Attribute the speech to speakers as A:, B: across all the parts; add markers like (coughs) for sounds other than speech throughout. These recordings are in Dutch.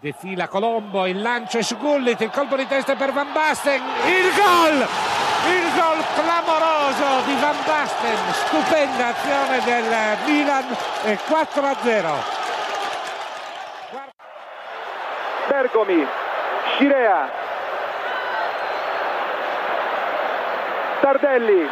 A: defila Colombo, il lancio è su Gullit, il colpo di testa per Van Basten, il gol! Il gol clamoroso di Van Basten, stupenda azione del Milan, 4 a 0.
B: Bergomi, Scirea, Tardelli,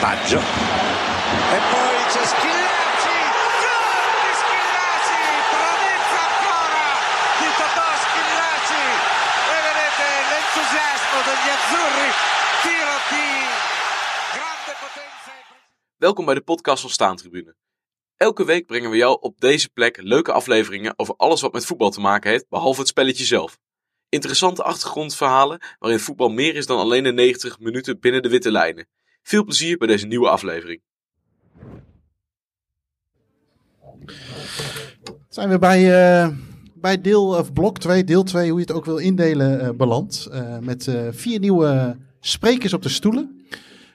C: Baggio.
D: E poi c'è Schillaci, gol di ancora di Totò Schillaci. E vedete l'entusiasmo degli azzurri, tiro di grande potenza.
E: Welkom bij de podcast van Staantribune. Elke week brengen we jou op deze plek leuke afleveringen over alles wat met voetbal te maken heeft, behalve het spelletje zelf. Interessante achtergrondverhalen waarin voetbal meer is dan alleen de 90 minuten binnen de witte lijnen. Veel plezier bij deze nieuwe aflevering.
F: Zijn we bij, eh, bij deel of blok 2, deel 2, hoe je het ook wil indelen, eh, beland. Eh, met eh, vier nieuwe sprekers op de stoelen.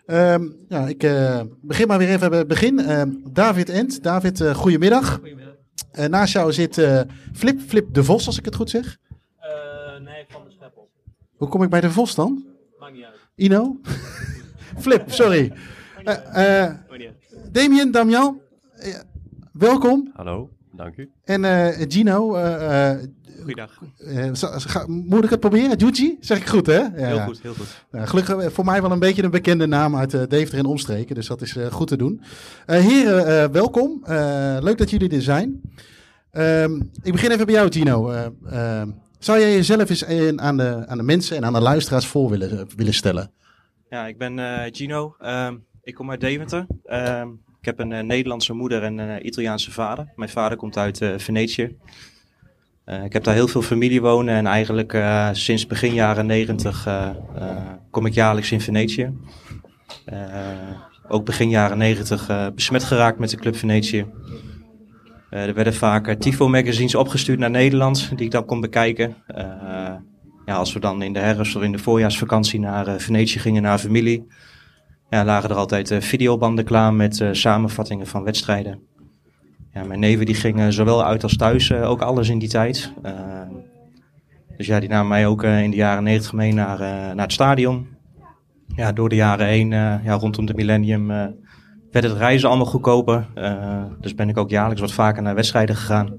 F: Ehm, ja, ik eh, begin maar weer even bij het begin. Ehm, David Ent. David, eh, goedemiddag. Eh, naast jou zit eh, Flip, Flip de Vos, als ik het goed zeg.
G: nee, van de Scheppel.
F: Hoe kom ik bij de Vos dan?
G: Maakt niet uit.
F: Ino? (laughs) Flip, sorry. Eh, eh,
G: uit.
F: Damien, Damian, eh, welkom.
H: Hallo, dank u.
F: En eh, Gino, eh, eh,
G: Goeiedag.
F: eh, moet ik het proberen? Juji? Zeg ik goed, hè? Ja,
G: Heel goed, heel goed.
F: Nou, gelukkig voor mij wel een beetje een bekende naam uit eh, Deventer en omstreken. Dus dat is eh, goed te doen. Eh, heren, eh, welkom. Eh, leuk dat jullie er zijn. Ehm, ik begin even bij jou, Gino. Eh, eh, zou jij jezelf eens een- aan, de, aan de mensen en aan de luisteraars voor willen, willen stellen?
G: Ja, ik ben eh, Gino. Ehm, ik kom uit Deventer. Ehm, ik heb een eh, Nederlandse moeder en een eh, Italiaanse vader. Mijn vader komt uit Venetië. Ik heb daar heel veel familie wonen en eigenlijk sinds begin jaren negentig eh, eh, kom ik jaarlijks in Venetië. Ook begin jaren negentig eh, besmet geraakt met de Club Venetië. Er werden vaak Tifo-magazines opgestuurd naar Nederland, die ik dan kon bekijken. Ja, als we dan in de herfst of in de voorjaarsvakantie naar eh, Venetië gingen, naar familie, ja, lagen er altijd eh, videobanden klaar met eh, samenvattingen van wedstrijden. Ja, mijn neven die gingen zowel uit als thuis, ook alles in die tijd. Dus ja, die namen mij ook in de jaren negentig mee naar, naar het stadion. Ja, door de jaren heen, ja, rondom de millennium, werd het reizen allemaal goedkoper. Dus ben ik ook jaarlijks wat vaker naar wedstrijden gegaan.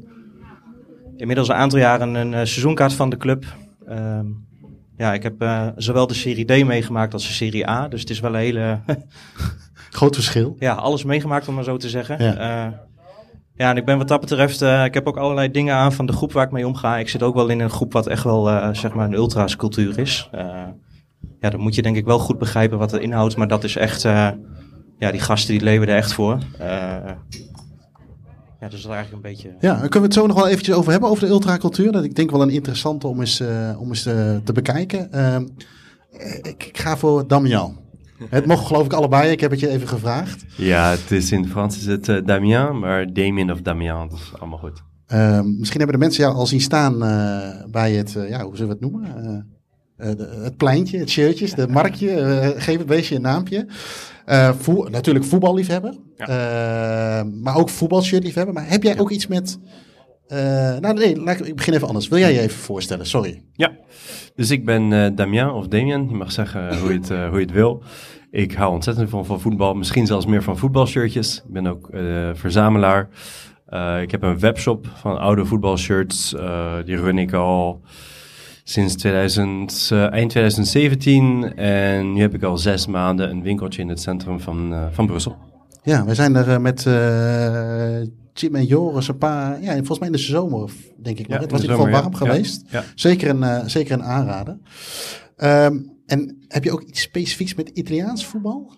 G: Inmiddels een aantal jaren een seizoenkaart van de club. Ehm, ja, ik heb eh, zowel de Serie D meegemaakt als de Serie A. Dus het is wel een hele... (laughs)
F: Groot verschil.
G: ja, alles meegemaakt om maar zo te zeggen.
F: Ja.
G: Ja, ja en ik ben wat dat betreft... eh, ik heb ook allerlei dingen aan van de groep waar ik mee omga. Ik zit ook wel in een groep wat echt wel, eh, zeg maar, een ultras cultuur is. Eh, ja, dan moet je denk ik wel goed begrijpen wat het inhoudt. Maar dat is echt... eh, ja, die gasten die leven er echt voor. Eh, ja, dus dat is eigenlijk een beetje...
F: Ja, daar kunnen we het zo nog wel eventjes over hebben, over de ultracultuur. Dat ik denk wel een interessante om eens, eh, om eens eh, te bekijken. Ehm, ik, ik ga voor Damian. Het mocht geloof ik allebei, ik heb het je even gevraagd.
H: Ja, het is in Frans is het eh, Damien, maar Damien of Damian, dat is allemaal goed.
F: Ehm, misschien hebben de mensen jou al zien staan eh, bij het, eh, ja, hoe zullen we het noemen? Eh, de- het pleintje, het shirtjes, de marktje. eh, geef het beestje een naampje. Eh, voe- natuurlijk voetballiefhebber. Eh, maar ook voetbalshirtliefhebber. Maar heb jij ook iets met... nou nee, laat ik, ik begin even anders. Wil jij je even voorstellen? Sorry.
H: Ja, dus ik ben Damien of Damien, je mag zeggen hoe je het, hoe je het wil. Ik hou ontzettend van, van voetbal, misschien zelfs meer van voetbalshirtjes. Ik ben ook verzamelaar. Ik heb een webshop van oude voetbalshirts, die run ik al sinds 2000, eh, eind 2017. En nu heb ik al zes maanden een winkeltje in het centrum van, eh, van Brussel.
F: Ja, wij zijn er eh, met Jim en Joris een paar... Ja, volgens mij in de zomer, denk ik.
H: Ja,
F: het was in ieder geval warm
H: ja.
F: geweest.
H: Ja.
F: Zeker, een, zeker een aanrader. Ehm, en heb je ook iets specifieks met Italiaans voetbal?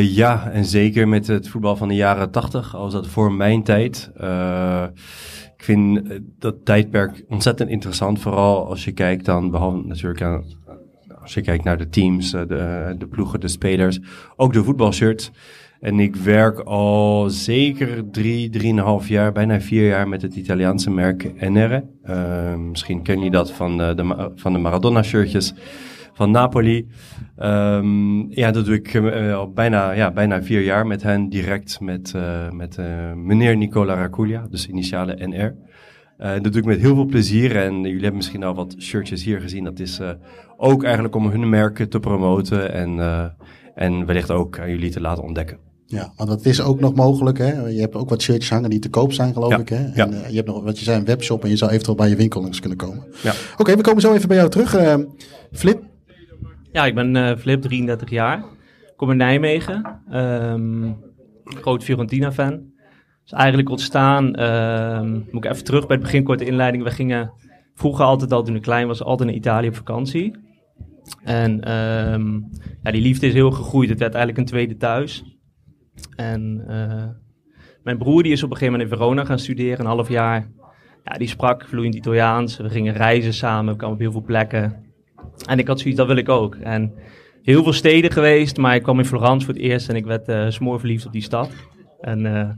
H: Ja, en zeker met het voetbal van de jaren tachtig, als dat voor mijn tijd. Ik vind eh, dat tijdperk ontzettend interessant, vooral als je kijkt dan, behalve natuurlijk aan, als je kijkt naar de teams, eh, de, de ploegen, de spelers, ook de voetbalshirts. En ik werk al zeker drie, drieënhalf jaar, bijna vier jaar met het Italiaanse merk NR. Eh, misschien ken je dat van de, van de Maradona-shirtjes van Napoli. Ehm, ja, dat doe ik eh, al bijna, ja, bijna vier jaar met hen, direct met, eh, met eh, meneer Nicola Raculia, dus initiale NR. Dat doe ik met heel veel plezier en jullie hebben misschien al wat shirtjes hier gezien. Dat is ook eigenlijk om hun merken te promoten en, en wellicht ook aan jullie te laten ontdekken.
F: Ja, want dat is ook nog mogelijk. Hè? Je hebt ook wat shirtjes hangen die te koop zijn, geloof
H: Ja,
F: ik. Hè? En
H: ja.
F: je hebt nog, wat je zei, een webshop en je zou eventueel bij je winkel langs kunnen komen.
H: Ja.
F: Oké, we komen zo even bij jou terug. Eh, Flip,
C: Ja, ik ben eh Flip, 33 jaar. Kom uit Nijmegen. Ehm, groot Fiorentina-fan. Is eigenlijk ontstaan, ehm, moet ik even terug bij het begin, korte inleiding. We gingen vroeger altijd al, toen ik klein was, altijd naar Italië op vakantie. En ehm, ja, die liefde is heel gegroeid. Het werd eigenlijk een tweede thuis. En eh, mijn broer die is op een gegeven moment in Verona gaan studeren, een half jaar. Ja, die sprak vloeiend Italiaans. We gingen reizen samen, we kwamen op heel veel plekken. En ik had zoiets, dat wil ik ook. En heel veel steden geweest, maar ik kwam in Florence voor het eerst en ik werd eh smoorverliefd op die stad. En eh,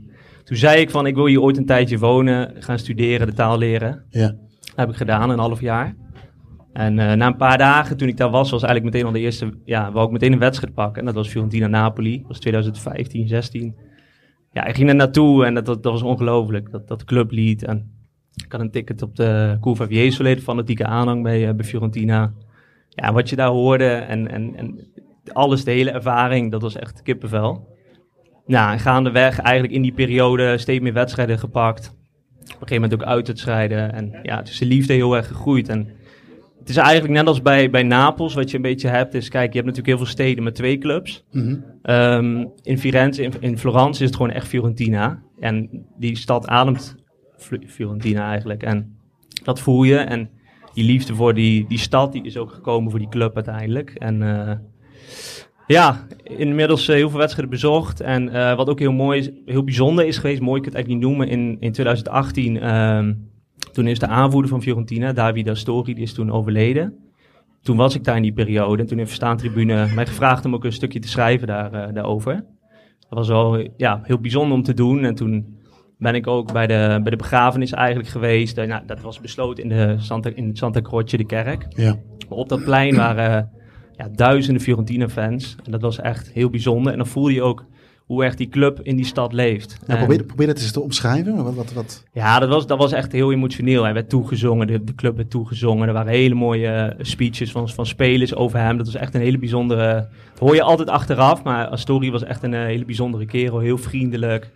C: toen zei ik van, ik wil hier ooit een tijdje wonen, gaan studeren, de taal leren.
F: Ja.
C: Dat heb ik gedaan, een half jaar. En eh, na een paar dagen, toen ik daar was, was eigenlijk meteen al de eerste, ja, wou ik meteen een wedstrijd pakken. En dat was Fiorentina-Napoli, dat was 2015, 16. Ja, ik ging er naartoe en dat, dat, dat was ongelooflijk, dat, dat clublied. En ik had een ticket op de Curva Vieso, de fanatieke aanhang bij, bij Fiorentina. Ja, wat je daar hoorde en, en, en alles, de hele ervaring, dat was echt kippenvel. Nou, en gaandeweg eigenlijk in die periode steeds meer wedstrijden gepakt. Op een gegeven moment ook uitwedstrijden. En ja, het is de liefde heel erg gegroeid. En het is eigenlijk net als bij, bij Napels, wat je een beetje hebt, is kijk, je hebt natuurlijk heel veel steden met twee clubs.
F: Mhm.
C: Ehm, in Firenze, in, in Florence is het gewoon echt Fiorentina. En die stad ademt Fiorentina eigenlijk. En dat voel je. En die liefde voor die, die stad, die is ook gekomen voor die club uiteindelijk. En eh, ja, inmiddels eh, heel veel wedstrijden bezocht. En eh, wat ook heel mooi is, heel bijzonder is geweest, mooi ik het eigenlijk niet noemen, in, in 2018, ehm, toen is de aanvoerder van Fiorentina, Davide Astori, die is toen overleden. Toen was ik daar in die periode en toen heeft de staantribune mij gevraagd om ook een stukje te schrijven daar, eh, daarover. Dat was wel ja, heel bijzonder om te doen. En toen ben ik ook bij de, bij de begrafenis eigenlijk geweest. Eh, nou, dat was besloten in, de Santa, in Santa Croce, de kerk.
F: Ja.
C: Maar op dat plein waren ja, duizenden Fiorentina-fans. En dat was echt heel bijzonder. En dan voelde je ook hoe echt die club in die stad leeft.
F: Ja,
C: En-
F: probeer, probeer het eens te omschrijven. Wat, wat, wat.
C: ja, dat was, dat was echt heel emotioneel. Hij werd toegezongen, de, de club werd toegezongen. Er waren hele mooie eh, speeches van, van spelers over hem. Dat was echt een hele bijzondere... Dat hoor je altijd achteraf, maar Astori was echt een eh, hele bijzondere kerel. Heel vriendelijk.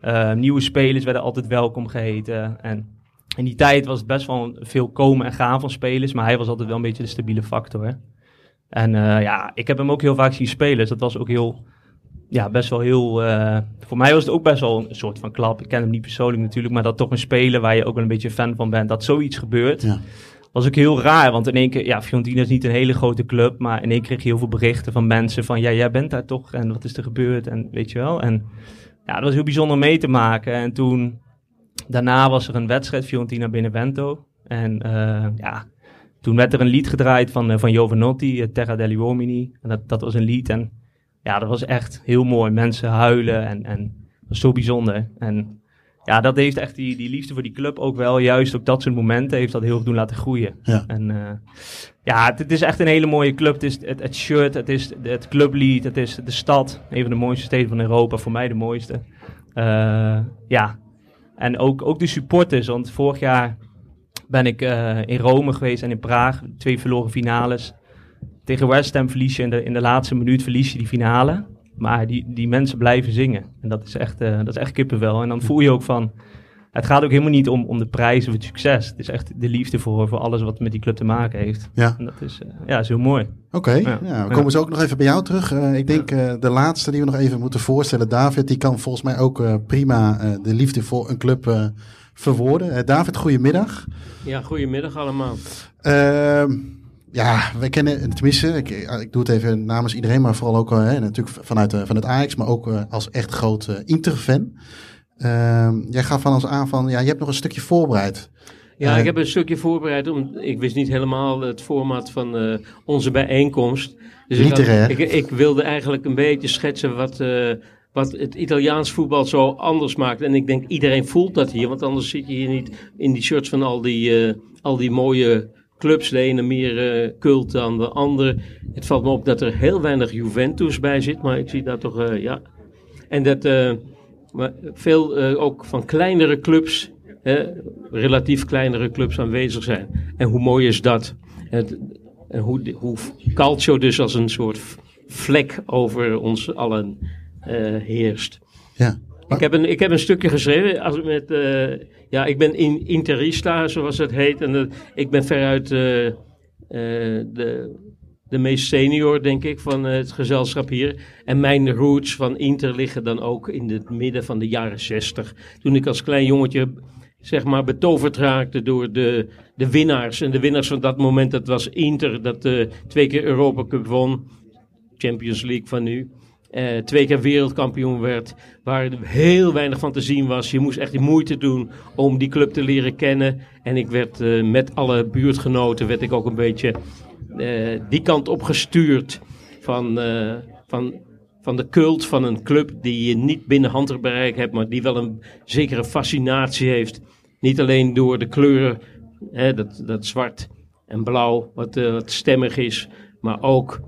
C: Eh, nieuwe spelers werden altijd welkom geheten. En in die tijd was het best wel veel komen en gaan van spelers. Maar hij was altijd wel een beetje de stabiele factor. En eh, ja, ik heb hem ook heel vaak zien spelen. Dus dat was ook heel ja, best wel heel. eh, voor mij was het ook best wel een soort van klap. Ik ken hem niet persoonlijk natuurlijk, maar dat toch een speler waar je ook wel een beetje fan van bent, dat zoiets gebeurt.
F: Ja.
C: Was ook heel raar, want in één keer, ja, Fiorentina is niet een hele grote club, maar in één keer kreeg je heel veel berichten van mensen van, ja, jij bent daar toch en wat is er gebeurd en weet je wel. En ja, dat was heel bijzonder mee te maken. En toen, daarna was er een wedstrijd Fiorentina Benevento. En eh, ja, toen werd er een lied gedraaid van, eh, van Jovanotti, eh, Terra degli Uomini. En dat, dat was een lied en ja, dat was echt heel mooi. Mensen huilen en, en dat was zo bijzonder. En ja, dat heeft echt die, die liefde voor die club ook wel, juist ook dat soort momenten, heeft dat heel erg doen laten groeien.
F: Ja.
C: En eh, ja, het, het is echt een hele mooie club. Het is het, het shirt, het is het clublied, het is de stad. Een van de mooiste steden van Europa, voor mij de mooiste. Eh, ja, en ook, ook de supporters, want vorig jaar ben ik eh, in Rome geweest en in Praag. Twee verloren finales. Tegen West Ham verlies je in de, in de laatste minuut verlies je die finale. Maar die, die mensen blijven zingen. En dat is echt, eh, dat is echt kippenvel. En dan voel je ook van... Het gaat ook helemaal niet om, om de prijs of het succes. Het is echt de liefde voor, voor alles wat met die club te maken heeft.
F: Ja.
C: En dat is, eh, ja, is heel mooi.
F: Oké,
C: Ja.
F: ja, we komen zo ook nog even bij jou terug. Eh, ik denk eh, de laatste die we nog even moeten voorstellen, David, die kan volgens mij ook eh, prima eh, de liefde voor een club eh, verwoorden. Eh, David, goedemiddag.
I: Ja, goedemiddag allemaal.
F: Ehm, ja, we kennen, tenminste, ik, ik doe het even namens iedereen, maar vooral ook eh, hè, natuurlijk vanuit, eh, vanuit Ajax, maar ook eh, als echt groot eh, Inter-fan. Ehm, jij gaf van ons aan van, ja, je hebt nog een stukje voorbereid.
I: Ja,
F: Eh,
I: ik heb een stukje voorbereid. Om, ik wist niet helemaal het format van eh, onze bijeenkomst. Dus ik, had-
F: Literair.
I: ik, ik wilde eigenlijk een beetje schetsen wat, eh, wat het Italiaans voetbal zo anders maakt. En ik denk iedereen voelt dat hier, want anders zit je hier niet in die shirts van al die, eh, al die mooie clubs. De ene meer eh, cult dan de andere. Het valt me op dat er heel weinig Juventus bij zit, maar ik zie daar toch, eh, ja. En dat eh, veel ook van kleinere clubs, relatief kleinere clubs aanwezig zijn. En hoe mooi is dat? En hoe, hoe Calcio dus als een soort vlek over ons allen heerst.
F: Ja.
I: Ik heb, een, ik heb een stukje geschreven als, met, eh, ja, ik ben in, interista, zoals het heet. En ik ben veruit eh, eh, de, de meest senior, denk ik, van het gezelschap hier. En mijn roots van Inter liggen dan ook in het midden van de jaren zestig. Toen ik als klein jongetje, zeg maar, betoverd raakte door de, de winnaars. En de winnaars van dat moment, dat was Inter, dat twee keer Europa Cup won. Champions League van nu. Eh, twee keer wereldkampioen werd. Waar heel weinig van te zien was. Je moest echt die moeite doen om die club te leren kennen. En ik werd eh, met alle buurtgenoten werd ik ook een beetje eh, die kant op gestuurd. Van, van, van de cult van een club die je niet binnen handbereik hebt. Maar die wel een zekere fascinatie heeft. Niet alleen door de kleuren. Hè, dat, dat zwart en blauw wat, wat stemmig is. Maar ook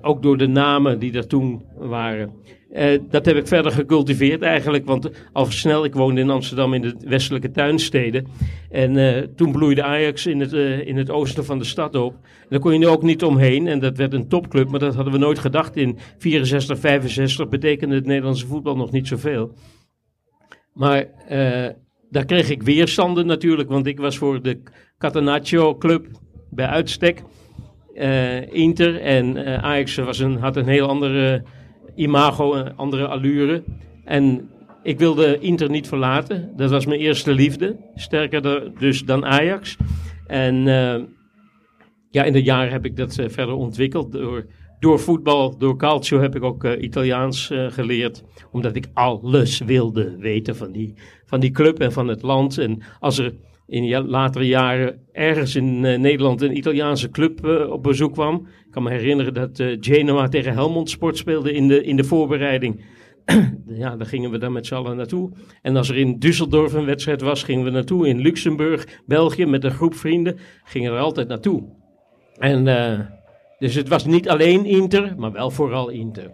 I: ook door de namen die er toen waren. Eh, dat heb ik verder gecultiveerd eigenlijk, want al snel, ik woonde in Amsterdam in de westelijke tuinsteden. En eh, toen bloeide Ajax in het, eh, in het oosten van de stad op. En daar kon je er ook niet omheen en dat werd een topclub, maar dat hadden we nooit gedacht. In 64, 65 betekende het Nederlandse voetbal nog niet zoveel. Maar eh, daar kreeg ik weerstanden natuurlijk, want ik was voor de Catenaccio club bij uitstek eh, Inter. En eh, Ajax was een, had een heel andere imago, een andere allure. En ik wilde Inter niet verlaten. Dat was mijn eerste liefde. Sterker dus dan Ajax. En eh, ja, in de jaren heb ik dat eh, verder ontwikkeld. Door, door voetbal, door calcio heb ik ook eh, Italiaans eh, geleerd. Omdat ik alles wilde weten van die, van die club en van het land. En als er in latere jaren ergens in eh, Nederland een Italiaanse club eh, op bezoek kwam. Ik kan me herinneren dat eh, Genoa tegen Helmond Sport speelde in de, in de voorbereiding. (clears throat) ja, daar gingen we dan met z'n allen naartoe. En als er in Düsseldorf een wedstrijd was, gingen we naartoe. In Luxemburg, België, met een groep vrienden, gingen we er altijd naartoe. En dus het was niet alleen Inter, maar wel vooral Inter.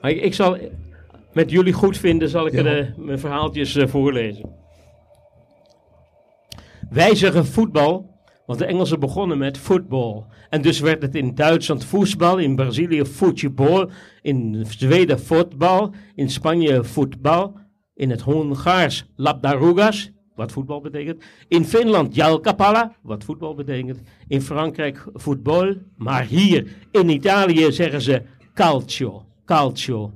I: Maar ik, ik zal, met jullie goed vinden, zal ik
F: Ja.
I: er, mijn verhaaltjes voorlezen. Wij zeggen voetbal, want de Engelsen begonnen met voetbal. En dus werd het in Duitsland voetbal, in Brazilië voetbal, in Zweden voetbal, in Spanje voetbal, in het Hongaars labdarugas, wat voetbal betekent. In Finland jalkapalla, wat voetbal betekent. In Frankrijk voetbal, maar hier in Italië zeggen ze calcio, calcio.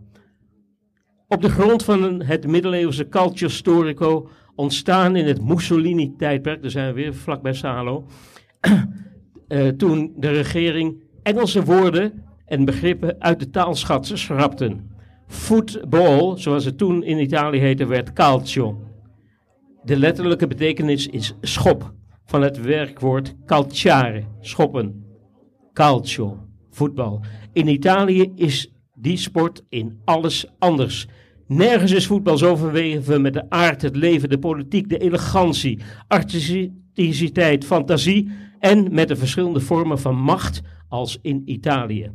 I: Op de grond van het middeleeuwse calcio storico ontstaan in het Mussolini-tijdperk, daar zijn we weer vlakbij Salo, (clears throat) eh, toen de regering Engelse woorden en begrippen uit de taalschat schrapten. Voetbal, zoals het toen in Italië heette, werd calcio. De letterlijke betekenis is schop, van het werkwoord calciare, schoppen. Calcio, voetbal. In Italië is die sport in alles anders. Nergens is voetbal zo verweven met de aard, het leven, de politiek, de elegantie, artisticiteit, fantasie en met de verschillende vormen van macht als in Italië.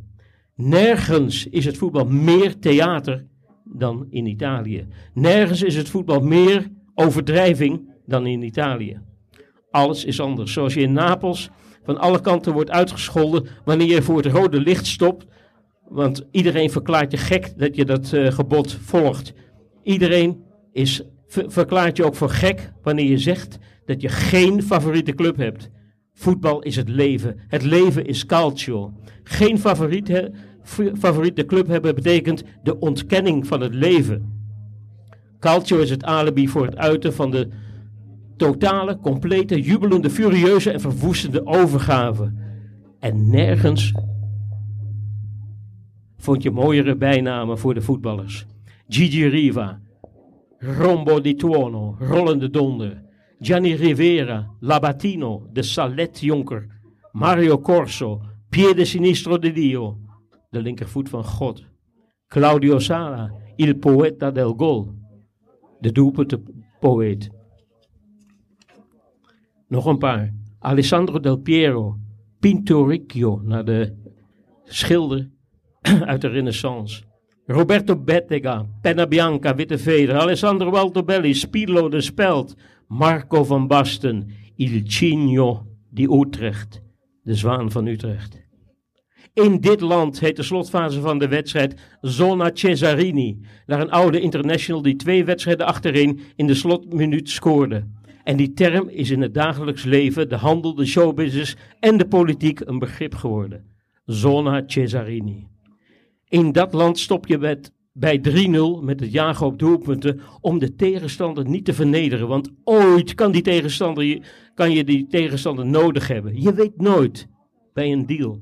I: Nergens is het voetbal meer theater dan in Italië. Nergens is het voetbal meer overdrijving dan in Italië. Alles is anders. Zoals je in Napels van alle kanten wordt uitgescholden wanneer je voor het rode licht stopt. Want iedereen verklaart je gek dat je dat eh, gebod volgt. Iedereen is, ver- verklaart je ook voor gek wanneer je zegt dat je geen favoriete club hebt. Voetbal is het leven. Het leven is calcio. Geen favoriete, f- favoriete club hebben betekent de ontkenning van het leven. Calcio is het alibi voor het uiten van de totale, complete, jubelende, furieuze en verwoestende overgave. En nergens vond je mooiere bijnamen voor de voetballers. Gigi Riva, Rombo di Tuono, Rollende Donder, Gianni Rivera, Labatino, de Saletjonker, Mario Corso, Piede Sinistro di Dio, de linkervoet van God, Claudio Sala, Il Poeta del Gol, de doelpuntenpoëet. Nog een paar. Alessandro Del Piero, Pinturicchio, naar de schilder (clears throat) uit de renaissance. Roberto Bettega, Penna Bianca, Witte Veder, Alessandro Altobelli, Spilo de Speld, Marco van Basten, Il Cigno di Utrecht, de zwaan van Utrecht. In dit land heet de slotfase van de wedstrijd Zona Cesarini, naar een oude international die twee wedstrijden achtereen in de slotminuut scoorde. En die term is in het dagelijks leven, de handel, de showbusiness en de politiek een begrip geworden. Zona Cesarini. In dat land stop je met, bij 3-0 met het jagen op doelpunten om de tegenstander niet te vernederen. Want ooit kan, die tegenstander, je- kan je die tegenstander nodig hebben. Je weet nooit bij een deal.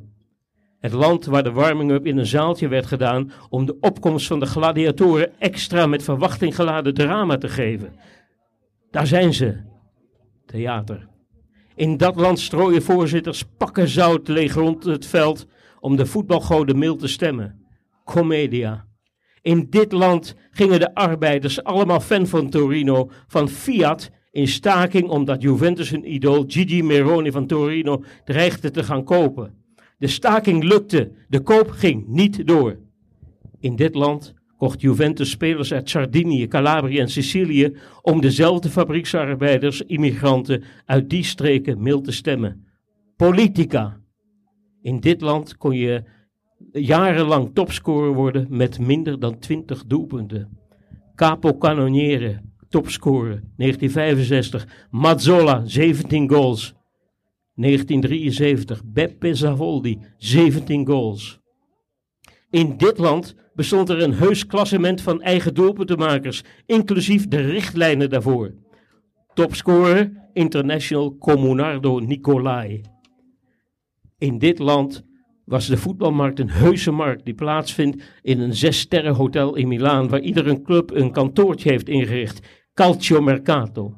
I: Het land waar de warming-up in een zaaltje werd gedaan om de opkomst van de gladiatoren extra met verwachting geladen drama te geven. Daar zijn ze. Theater. In dat land strooien voorzitters pakken zout leeg rond het veld om de voetbalgoden mild te stemmen. Comedia. In dit land gingen de arbeiders, allemaal fan van Torino, van Fiat in staking omdat Juventus hun idool Gigi Meroni van Torino dreigde te gaan kopen. De staking lukte, de koop ging niet door. In dit land kocht Juventus spelers uit Sardinië, Calabrië en Sicilië om dezelfde fabrieksarbeiders, immigranten uit die streken mild te stemmen. Politica. In dit land kon je jarenlang topscorer worden met minder dan 20 doelpunten. Capo Cannoniere, topscorer, 1965. Mazzola, 17 goals. 1973. Beppe Zavoldi, 17 goals. In dit land bestond er een heus klassement van eigen doelpuntenmakers, inclusief de richtlijnen daarvoor. Topscorer, international Comunardo Nicolai. In dit land was de voetbalmarkt een heuse markt die plaatsvindt in een zessterren hotel in Milaan, waar iedere club een kantoortje heeft ingericht, Calcio Mercato.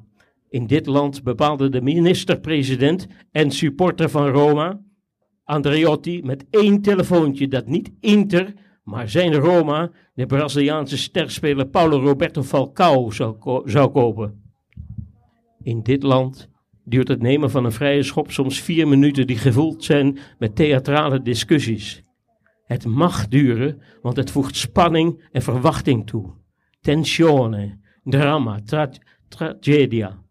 I: In dit land bepaalde de minister-president en supporter van Roma, Andreotti, met één telefoontje dat niet Inter, maar zijn Roma, de Braziliaanse sterspeler Paulo Roberto Falcao zou, zou kopen. In dit land duurt het nemen van een vrije schop soms vier minuten die gevuld zijn met theatrale discussies. Het mag duren, want het voegt spanning en verwachting toe. Tensione, drama, tra- tragedia.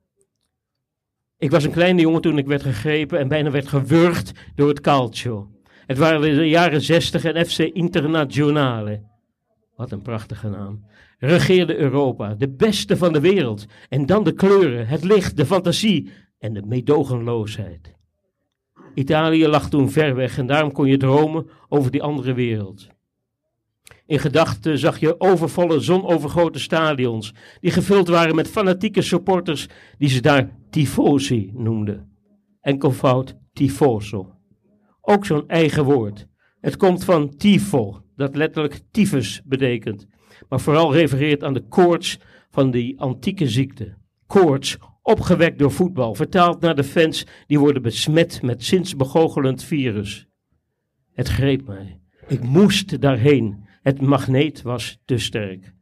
I: Ik was een kleine jongen toen ik werd gegrepen en bijna werd gewurgd door het calcio. Het waren de jaren 60 en FC Internazionale. Wat een prachtige naam. Regeerde Europa, de beste van de wereld. En dan de kleuren, het licht, de fantasie en de meedogenloosheid. Italië lag toen ver weg en daarom kon je dromen over die andere wereld. In gedachten zag je overvolle zonovergoten stadions, die gevuld waren met fanatieke supporters die ze daar tifosi noemden. Enkelvoud tifoso. Ook zo'n eigen woord. Het komt van tifo, dat letterlijk tyfus betekent, maar vooral refereert aan de koorts van die antieke ziekte. Koorts, opgewekt door voetbal, vertaald naar de fans die worden besmet met zinsbegoogelend virus. Het greep mij. Ik moest daarheen. Het magneet was te sterk.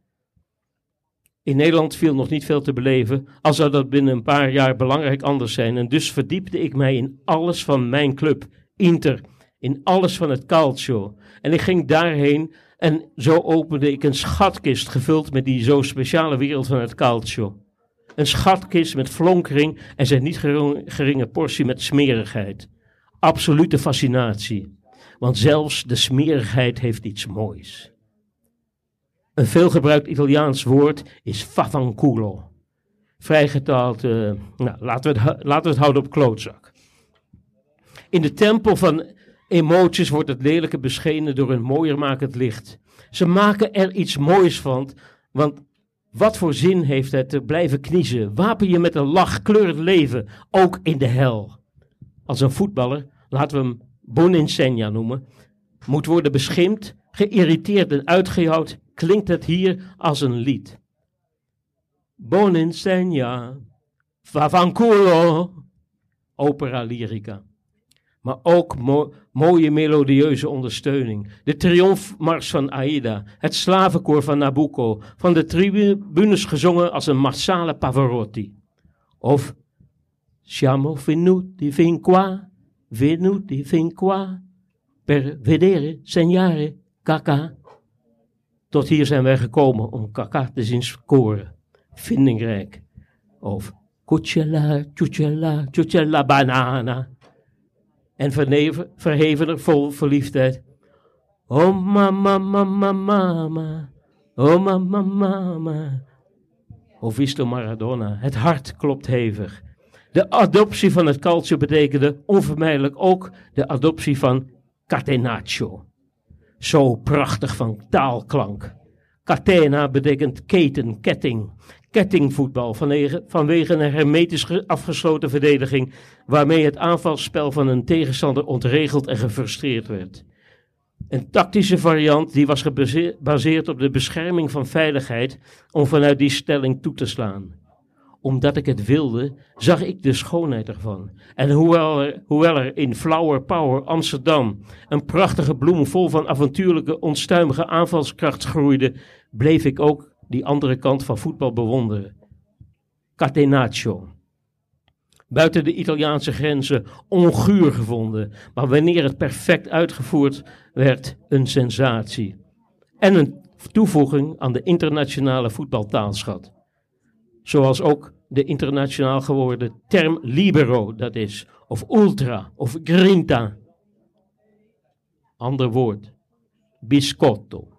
I: In Nederland viel nog niet veel te beleven, al zou dat binnen een paar jaar belangrijk anders zijn. En dus verdiepte ik mij in alles van mijn club, Inter, in alles van het calcio. En ik ging daarheen en zo opende ik een schatkist gevuld met die zo speciale wereld van het calcio. Een schatkist met flonkering en zijn niet geringe, portie met smerigheid. Absolute fascinatie. Want zelfs de smerigheid heeft iets moois. Een veelgebruikt Italiaans woord is favanculo. Vrijgetaald, eh, nou, laten, we het, laten we het houden op klootzak. In de tempel van emoties wordt het lelijke beschenen door een mooiermakend licht. Ze maken er iets moois van, want wat voor zin heeft het te blijven kniezen? Wapen je met een lach, kleur het leven, ook in de hel. Als een voetballer, laten we hem Boninsegna noemen, moet worden beschimpt, geïrriteerd en uitgejouwd, klinkt het hier als een lied. Boninsegna, Favanculo, opera lyrica. Maar ook mo- mooie melodieuze ondersteuning. De triomfmars van Aida, het slavenkoor van Nabucco, van de tribunes gezongen als een massale Pavarotti. Of Siamo venuti fin qua, venuti fin qua, per vedere, segnare, kaka. Tot hier zijn wij gekomen om kaka te zien scoren. Vindingrijk. Of cucciella, cucciella, cucciella banana. En verneven, verhevener vol verliefdheid. Oh mama, mama, mama. Oh mama, mama. Oh visto Maradona. Het hart klopt hevig. De adoptie van het calcio betekende onvermijdelijk ook de adoptie van catenaccio. Zo prachtig van taalklank. Catena betekent keten, ketting. Kettingvoetbal vanwege, vanwege een hermetisch ge- afgesloten verdediging waarmee het aanvalsspel van een tegenstander ontregeld en gefrustreerd werd. Een tactische variant die was gebaseerd op de bescherming van veiligheid om vanuit die stelling toe te slaan. Omdat ik het wilde, zag ik de schoonheid ervan. En hoewel er, hoewel er in Flower Power Amsterdam een prachtige bloem vol van avontuurlijke, onstuimige aanvalskracht groeide, bleef ik ook die andere kant van voetbal bewonderen. Catenaccio. Buiten de Italiaanse grenzen onguur gevonden, maar wanneer het perfect uitgevoerd werd, een sensatie. En een toevoeging aan de internationale voetbaltaalschat. Zoals ook de internationaal geworden term libero dat is, of ultra, of grinta. Ander woord, biscotto.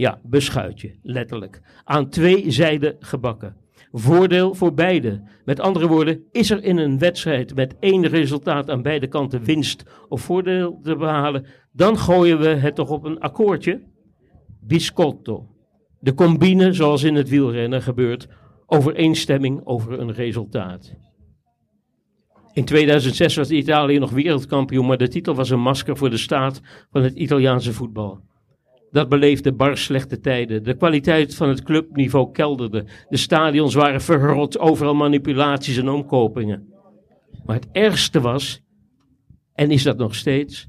I: Ja, beschuitje, letterlijk. Aan twee zijden gebakken. Voordeel voor beide. Met andere woorden, is er in een wedstrijd met één resultaat aan beide kanten winst of voordeel te behalen, dan gooien we het toch op een akkoordje? Biscotto. De combine, zoals in het wielrennen gebeurt, overeenstemming over een resultaat. In 2006 was Italië nog wereldkampioen, maar de titel was een masker voor de staat van het Italiaanse voetbal. Dat beleefde bar slechte tijden. De kwaliteit van het clubniveau kelderde. De stadions waren verrot, overal manipulaties en omkopingen. Maar het ergste was, en is dat nog steeds,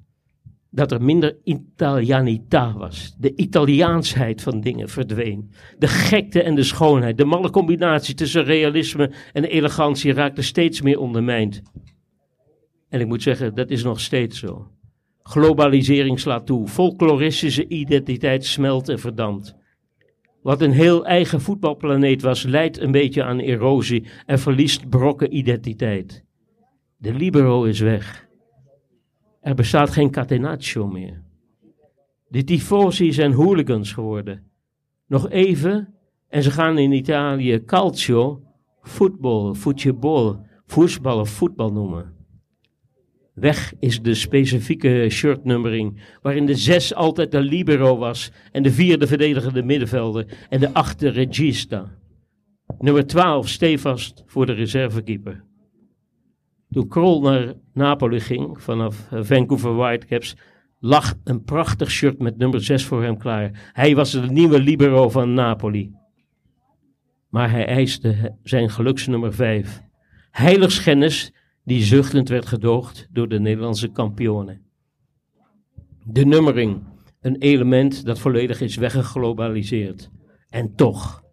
I: dat er minder Italianità was. De Italiaansheid van dingen verdween. De gekte en de schoonheid, de malle combinatie tussen realisme en elegantie raakte steeds meer ondermijnd. En ik moet zeggen, dat is nog steeds zo. Globalisering slaat toe. Folkloristische identiteit smelt en verdampt. Wat een heel eigen voetbalplaneet was, leidt een beetje aan erosie en verliest brokken identiteit. De libero is weg. Er bestaat geen catenaccio meer. De tifosi zijn hooligans geworden. Nog even en ze gaan in Italië calcio, voetbal, voetbal, voetbal of voetbal noemen. Weg is de specifieke shirtnummering, waarin de zes altijd de libero was en de vier de verdedigende middenvelder en de acht de regista. Nummer 12 stevast voor de reservekeeper. Toen Krol naar Napoli ging, vanaf eh, Vancouver Whitecaps, lag een prachtig shirt met nummer 6 voor hem klaar. Hij was de nieuwe libero van Napoli. Maar hij eiste zijn geluksnummer 5. Heiligschennis die zuchtend werd gedoogd door de Nederlandse kampioenen. De nummering, een element dat volledig is weggeglobaliseerd. En toch,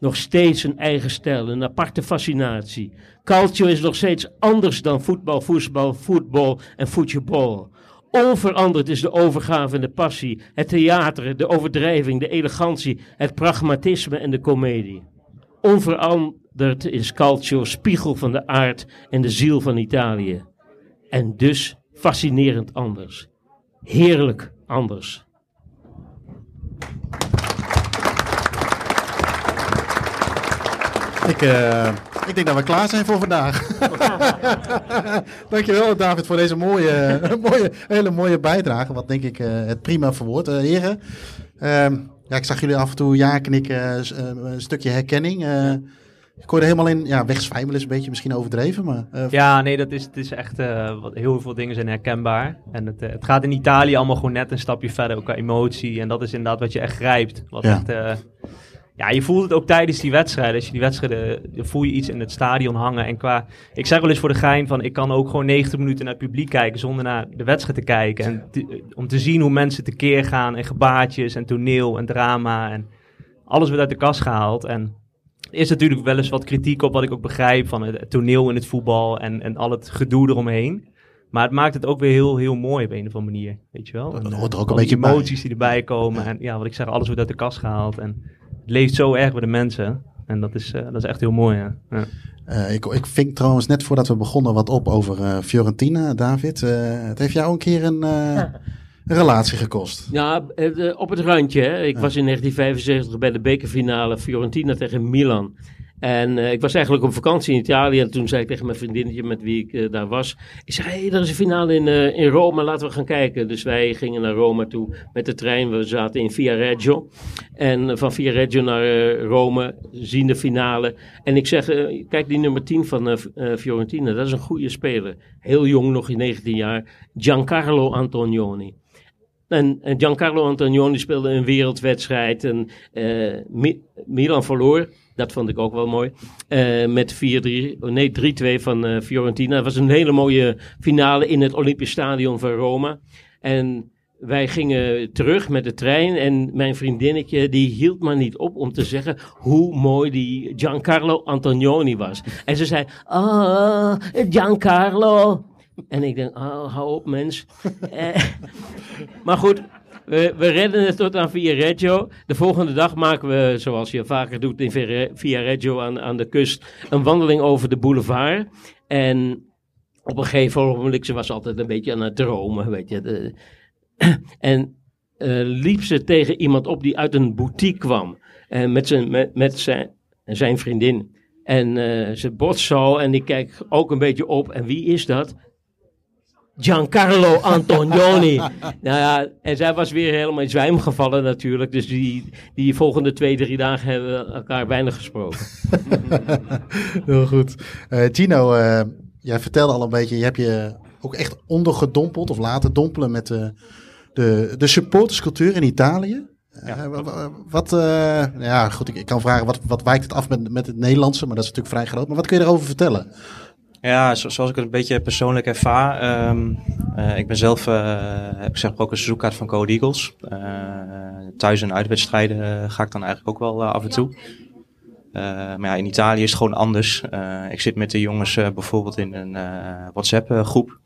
I: nog steeds een eigen stijl, een aparte fascinatie. Calcio is nog steeds anders dan voetbal, voetbal, voetbal en voetbal. Onveranderd is de overgave en de passie, het theater, de overdrijving, de elegantie, het pragmatisme en de komedie. Onveranderd is Calcio spiegel van de aard en de ziel van Italië. En dus fascinerend anders. Heerlijk anders.
F: Ik, eh, ik denk dat we klaar zijn voor vandaag. (laughs) Dankjewel David voor deze mooie, (laughs) mooie, hele mooie bijdrage. Wat denk ik eh, het prima verwoord. Eh, heren, ehm, ja, ik zag jullie af en toe ja knikken, eh, een stukje herkenning. Eh, ik hoorde helemaal in, ja, wegzwijmelen is een beetje misschien overdreven. Maar, eh,
C: Ja, nee, dat is, het is echt, wat, heel veel dingen zijn herkenbaar. En het, het gaat in Italië allemaal gewoon net een stapje verder, ook qua emotie. En dat is inderdaad wat je echt grijpt. Wat
F: Ja.
C: echt, ja, je voelt het ook tijdens die wedstrijden. Als je die wedstrijden, dan voel je iets in het stadion hangen. En qua, ik zeg wel eens voor de gein van, ik kan ook gewoon 90 minuten naar het publiek kijken zonder naar de wedstrijd te kijken. En te- om te zien hoe mensen tekeer gaan en gebaartjes en toneel en drama en alles wordt uit de kast gehaald. En Er is natuurlijk wel eens wat kritiek op wat ik ook begrijp van het, toneel in het voetbal en, en al het gedoe eromheen. Maar het maakt het ook weer heel, heel mooi op een of andere manier. Weet je wel?
F: Dat hoort er ook een beetje bij.
C: emoties die erbij komen. En ja, wat ik zeg, alles wordt uit de kast gehaald. En leeft zo erg bij de mensen. En dat is, eh, dat is echt heel mooi. Ja. Ja.
F: Eh, ik, ik ving trouwens net voordat we begonnen wat op over eh, Fiorentina, David. Eh, het heeft jou een keer een, eh, een relatie gekost.
I: Ja, op het randje. Hè. Ik was in 1975 bij de bekerfinale Fiorentina tegen Milan. En eh, ik was eigenlijk op vakantie in Italië. En toen zei ik tegen mijn vriendinnetje met wie ik eh, daar was. Ik zei, hey, er is een finale in, eh, in Rome, laten we gaan kijken. Dus wij gingen naar Rome toe met de trein. We zaten in Viareggio. En eh, van Viareggio naar eh, Rome, zien de finale. En ik zeg, kijk die nummer 10 van Fiorentina, dat is een goede speler. Heel jong, nog in 19 jaar. Giancarlo Antonioni. En, en Giancarlo Antonioni speelde een wereldwedstrijd. En Mi- Milan verloor. Dat vond ik ook wel mooi. Eh, met 4-3, oh nee 3-2 van eh, Fiorentina. Het was een hele mooie finale in het Olympisch Stadion van Rome. En wij gingen terug met de trein. En mijn vriendinnetje die hield maar niet op om te zeggen hoe mooi die Giancarlo Antonioni was. En ze zei, ah, Giancarlo. En ik denk, oh, hou op mens. (laughs) Eh, maar goed, we, we redden het tot aan Viareggio. De volgende dag maken we, zoals je vaker doet in Via- Viareggio aan, aan de kust, een wandeling over de boulevard. En op een gegeven moment, ze was altijd een beetje aan het dromen, weet je. (clears throat) En eh, liep ze tegen iemand op die uit een boutique kwam. En met zijn, met, met zijn, zijn vriendin. En eh, ze botst zo en ik kijk ook een beetje op. En wie is dat? Giancarlo Antonioni. (laughs) nou ja, en zij was weer helemaal in zwijm gevallen natuurlijk. Dus die, die volgende twee, drie dagen hebben we elkaar weinig gesproken. (laughs)
F: Heel goed. Eh, Gino, eh, jij vertelde al een beetje, je hebt je ook echt ondergedompeld of laten dompelen met de, de, de supporterscultuur in Italië. Eh, wa- wa- wat, eh, ja goed, ik, ik kan vragen, wat, wat wijkt het af met, met het Nederlandse, maar dat is natuurlijk vrij groot. Maar wat kun je erover vertellen?
G: Ja, zo- zoals ik het een beetje persoonlijk ervaar. ehm, eh, ik ben zelf, eh, heb ik zeg maar ook een seizoenkaart van Code Eagles. Eh, thuis- en uitwedstrijden ga ik dan eigenlijk ook wel af en toe. Maar ja, in Italië is het gewoon anders. Ik zit met de jongens bijvoorbeeld in een WhatsApp-groep.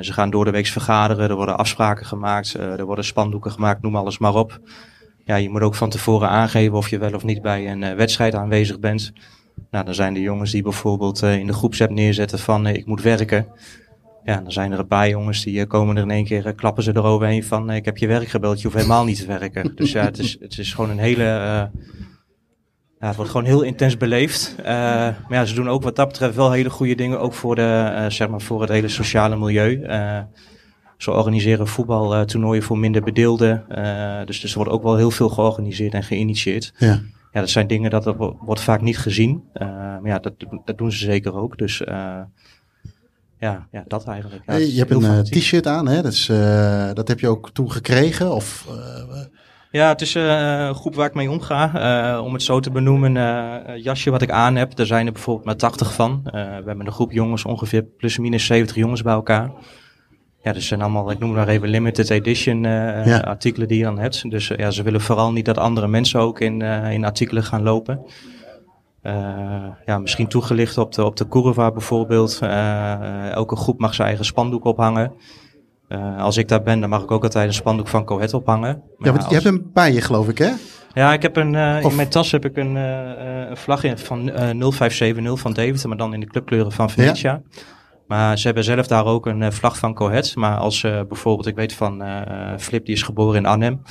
G: ze gaan door de week vergaderen, er worden afspraken gemaakt, er worden spandoeken gemaakt, noem alles maar op. Ja, je moet ook van tevoren aangeven of je wel of niet bij een wedstrijd aanwezig bent. Nou, dan zijn er jongens die bijvoorbeeld eh, in de groepsapp neerzetten van eh, ik moet werken. Ja, dan zijn er een paar jongens die eh, komen er in één keer, klappen ze eroverheen van ik heb je werk gebeld, je hoeft helemaal niet te werken. (laughs) Dus ja, het is, het is gewoon een hele, ja, het wordt gewoon heel intens beleefd. Maar ja, ze doen ook wat dat betreft wel hele goede dingen, ook voor, de, zeg maar voor het hele sociale milieu. Ze organiseren voetbaltoernooien voor minder bedeelden. Dus, dus er wordt ook wel heel veel georganiseerd en geïnitieerd.
F: Ja.
G: Ja, dat zijn dingen dat er wo- wordt vaak niet gezien. Eh, maar ja, dat, dat doen ze zeker ook. Dus eh, ja, ja, dat eigenlijk. Ja,
F: je hebt een eh, t-shirt aan, hè? Dat, is, dat heb je ook toen gekregen? Of,
G: Ja, het is een groep waar ik mee omga. Om het zo te benoemen, een jasje wat ik aan heb, daar zijn er bijvoorbeeld maar 80 van. We hebben een groep jongens, ongeveer plus minus 70 jongens bij elkaar. Ja, dus zijn allemaal, ik noem maar even limited edition eh,
F: Ja.
G: artikelen die je dan hebt. Dus eh, ja, ze willen vooral niet dat andere mensen ook in, eh, in artikelen gaan lopen. Ja, misschien toegelicht op de, op de Curva bijvoorbeeld. Elke groep mag zijn eigen spandoek ophangen. Als ik daar ben, dan mag ik ook altijd een spandoek van Cohet ophangen. Maar
F: ja, want je hebt hem bij je, geloof ik, hè?
G: ja, ik heb een, eh,
F: Of-
G: in mijn tas heb ik een, eh, een vlag in van eh 0570 van Deventer, maar dan in de clubkleuren van Venetia. Maar ze hebben zelf daar ook een eh, vlag van Cohet. Maar als eh, bijvoorbeeld, ik weet van eh, Flip, die is geboren in Arnhem.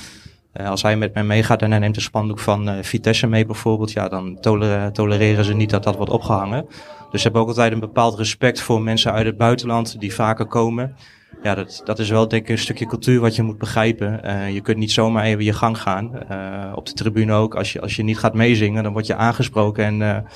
G: Als hij met mij meegaat en hij neemt een spandoek van Vitesse mee bijvoorbeeld, ja, dan tolere- tolereren ze niet dat dat wordt opgehangen. Dus ze hebben ook altijd een bepaald respect voor mensen uit het buitenland die vaker komen. Ja, dat, dat is wel denk ik een stukje cultuur wat je moet begrijpen. Je kunt niet zomaar even je gang gaan. Op de tribune ook. Als je, als je niet gaat meezingen, dan word je aangesproken en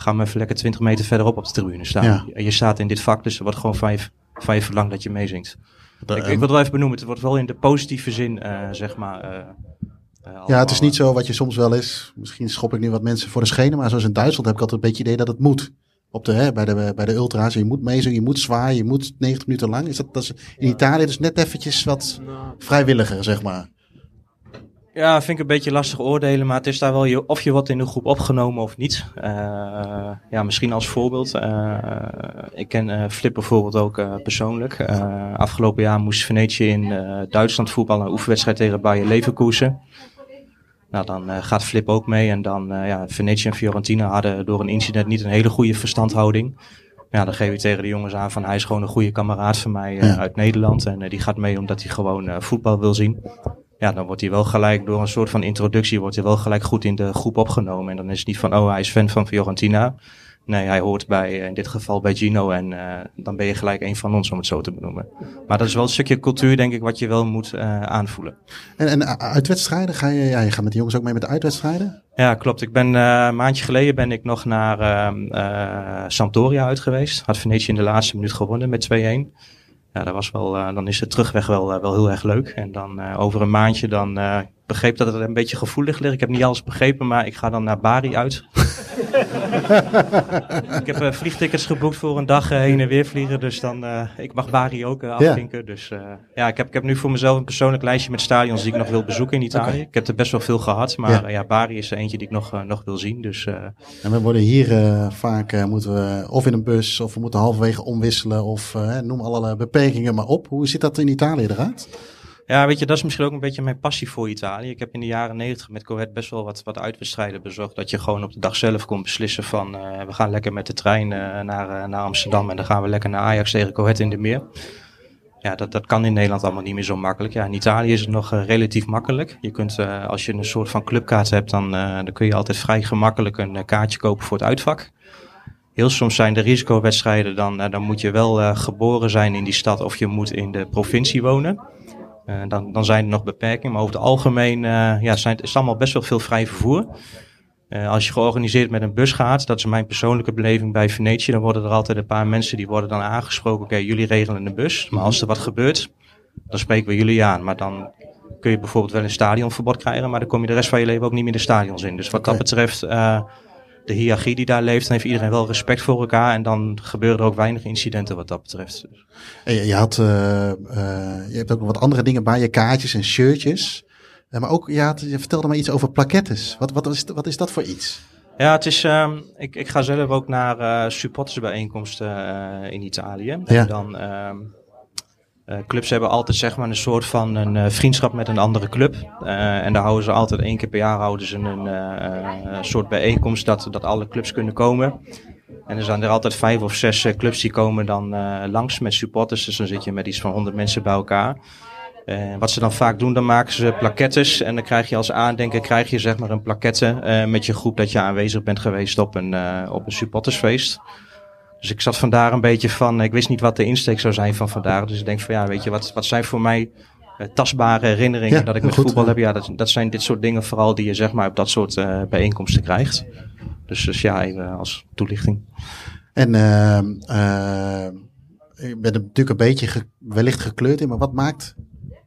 G: ga maar even lekker 20 meter verderop op de tribune staan.
F: Ja.
G: Je, je staat in dit vak, dus er wordt gewoon van je, van je verlangd dat je meezingt. ik, ik
F: eh,
G: wil het wel even benoemen, het wordt wel in de positieve zin, eh, zeg maar. eh,
F: Ja, het is niet zo wat je soms wel is. Misschien schop ik nu wat mensen voor de schenen, maar zoals in Duitsland heb ik altijd een beetje het idee dat het moet. Op de, hè, bij, de, bij de ultra's, je moet meezingen, je moet zwaaien, je moet 90 minuten lang. Is dat, dat is in Italië dus net eventjes wat vrijwilliger, zeg maar.
G: Ja, vind ik een beetje lastig oordelen, maar het is daar wel je, of je wordt in de groep opgenomen of niet. Eh, ja, misschien als voorbeeld. eh, ik ken eh, Flip bijvoorbeeld ook persoonlijk. Afgelopen jaar moest Venetië in Duitsland voetballen, een oefenwedstrijd tegen Bayer Leverkusen. Nou, dan gaat Flip ook mee en dan, ja, Venetië en Fiorentina hadden door een incident niet een hele goede verstandhouding. Ja, dan geef ik tegen de jongens aan van hij is gewoon een goede kameraad van mij
F: Ja.
G: uit Nederland. En die gaat mee omdat hij gewoon voetbal wil zien ja, dan wordt hij wel gelijk door een soort van introductie, wordt hij wel gelijk goed in de groep opgenomen. En dan is het niet van, oh, hij is fan van Fiorentina. Nee, hij hoort bij, eh, in dit geval bij Gino en eh, dan ben je gelijk een van ons, om het zo te benoemen. Maar dat is wel een stukje cultuur, denk ik, wat je wel moet eh, aanvoelen.
F: En, en uh, uitwedstrijden, ga je, ja, je gaat met de jongens ook mee met de uitwedstrijden?
G: Ja, klopt. Ik ben eh, een maandje geleden ben ik nog naar ehm, eh, Sampdoria uit geweest. Had Venetië in de laatste minuut gewonnen met 2-1. Ja, dat was wel, eh, dan is de terugweg wel, eh, wel heel erg leuk. En dan eh, over een maandje dan begreep dat het een beetje gevoelig ligt. Ik heb niet alles begrepen, maar ik ga dan naar Bari uit. Ik heb eh, vliegtickets geboekt voor een dag eh, heen en weer vliegen. Dus dan, eh, ik mag Bari ook afvinken. Dus ja, ik heb, ik heb nu voor mezelf een persoonlijk lijstje met stadions die ik nog wil bezoeken in Italië. Ik heb er best wel veel gehad, maar
F: Ja.
G: Bari is er eentje die ik nog, nog wil zien. Dus
F: En we worden hier vaak, moeten we of in een bus, of we moeten halverwege omwisselen, of noem alle beperkingen maar op. Hoe zit dat in Italië eruit?
G: Ja, weet je, dat is misschien ook een beetje mijn passie voor Italië. Ik heb in de jaren negentig met Coët best wel wat, wat uitwedstrijden bezocht. Dat je gewoon op de dag zelf kon beslissen van eh, we gaan lekker met de trein eh, naar, eh, naar Amsterdam en dan gaan we lekker naar Ajax tegen Coët in de Meer. Ja, dat, dat kan in Nederland allemaal niet meer zo makkelijk. Ja, in Italië is het nog relatief makkelijk. Je kunt, als je een soort van clubkaart hebt, dan, eh, dan kun je altijd vrij gemakkelijk een kaartje kopen voor het uitvak. Heel soms zijn de risicowedstrijden, dan, dan moet je wel geboren zijn in die stad of je moet in de provincie wonen. Eh, dan, dan zijn er nog beperkingen, maar over het algemeen eh, ja, zijn, is allemaal best wel veel vrij vervoer. Eh, als je georganiseerd met een bus gaat, dat is mijn persoonlijke beleving bij Venetië, dan worden er altijd een paar mensen die worden dan aangesproken. Oké, jullie regelen een bus, maar als er wat gebeurt, dan spreken we jullie aan. Maar dan kun je bijvoorbeeld wel een stadionverbod krijgen, maar dan kom je de rest van je leven ook niet meer de stadions in. Dus wat dat betreft, de hiërarchie die daar leeft, dan heeft iedereen wel respect voor elkaar en dan gebeuren er ook weinig incidenten wat dat betreft.
F: En je, je had, eh, eh, je hebt ook nog wat andere dingen bij je, kaartjes en shirtjes. Eh, maar ook, je, had, je vertelde me iets over plaquettes. Wat, wat, is, wat is dat voor iets?
G: Ja, het is, ehm, ik, ik ga zelf ook naar supportersbijeenkomsten in Italië.
F: Ja.
G: En dan, ehm, eh, clubs hebben altijd zeg maar een soort van een eh, vriendschap met een andere club. Eh, en daar houden ze altijd één keer per jaar houden ze een soort bijeenkomst dat, dat alle clubs kunnen komen. En er zijn er altijd vijf of zes clubs die komen dan langs met supporters. Dus dan zit je met iets van honderd mensen bij elkaar. Wat ze dan vaak doen, dan maken ze plaquettes. En dan krijg je als aandenken krijg je zeg maar een plaquette met je groep dat je aanwezig bent geweest op een, op een supportersfeest. Dus ik zat vandaar een beetje van, ik wist niet wat de insteek zou zijn van vandaag. Dus ik denk van ja, weet je, wat, wat zijn voor mij eh, tastbare herinneringen
F: Ja,
G: dat ik met
F: goed,
G: voetbal heb? Ja, dat, dat zijn dit soort dingen vooral die je zeg maar op dat soort eh, bijeenkomsten krijgt. Dus, dus ja, even als toelichting.
F: En ehm, eh, ik ben er natuurlijk een beetje ge- wellicht gekleurd in, maar wat maakt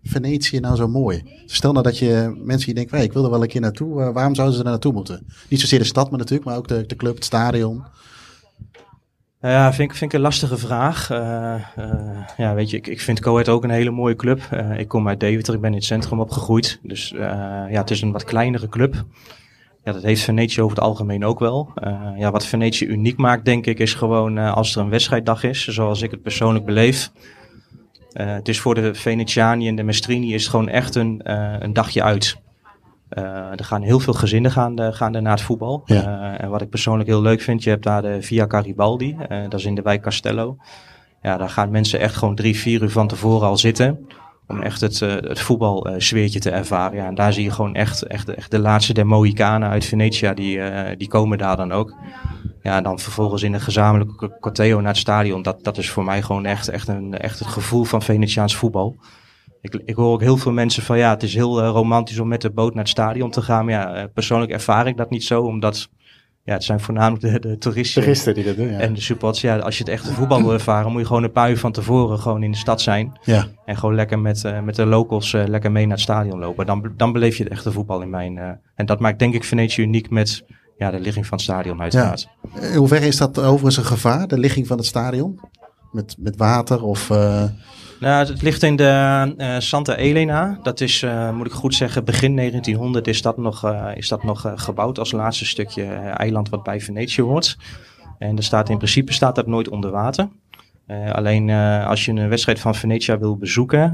F: Venetië nou zo mooi? Stel nou dat je mensen die denken, hey, ik wil er wel een keer naartoe, waarom zouden ze er naartoe moeten? Niet zozeer de stad, maar natuurlijk, maar ook de, de club, het stadion.
G: Ja, vind ik, vind ik een lastige vraag. Eh, eh, ja, weet je, ik, ik vind Coët ook een hele mooie club. Eh, ik kom uit Deventer, ik ben in het centrum opgegroeid. Dus ja, het is een wat kleinere club. Ja, dat heeft Venetië over het algemeen ook wel. Ja, wat Venetië uniek maakt, denk ik, is gewoon als er een wedstrijddag is, zoals ik het persoonlijk beleef. Het is voor de Venetiani en de Mestrini is het gewoon echt een, een dagje uit. Eh, er gaan heel veel gezinnen gaan, eh, gaan er naar het voetbal.
F: Ja.
G: Eh, en wat ik persoonlijk heel leuk vind, je hebt daar de Via Garibaldi. eh, dat is in de wijk Castello. Ja, daar gaan mensen echt gewoon drie, vier uur van tevoren al zitten. Om echt het, eh, het voetbalsfeertje te ervaren. Ja, en daar zie je gewoon echt, echt, echt de laatste der Mohikanen uit Venetia. Die, eh, die komen daar dan ook. Ja, en dan vervolgens in een gezamenlijke corteo naar het stadion. Dat, dat is voor mij gewoon echt, echt, een, echt het gevoel van Venetiaans voetbal. Ik, ik hoor ook heel veel mensen van ja, het is heel eh, romantisch om met de boot naar het stadion te gaan. Maar ja, eh, persoonlijk ervaar ik dat niet zo, omdat ja, het zijn voornamelijk de, de toeristen.
F: Toeristen die dat doen, ja.
G: En de supporters, ja, als je het echte voetbal wil ervaren, moet je gewoon een paar uur van tevoren gewoon in de stad zijn.
F: Ja.
G: En gewoon lekker met, eh, met de locals lekker mee naar het stadion lopen. Dan, dan beleef je het echte voetbal in mijn. en dat maakt denk ik Venetië uniek met ja, de ligging van het stadion uiteraard.
F: In hoeverre is dat overigens een gevaar, de ligging van het stadion? Met, met water of...
G: Nou, het ligt in de eh, Santa Elena. Dat is, eh, moet ik goed zeggen, begin 1900 is dat nog, eh, is dat nog gebouwd als laatste stukje eiland wat bij Venetië hoort. En er staat in principe staat dat nooit onder water. Alleen als je een wedstrijd van Venetia wil bezoeken,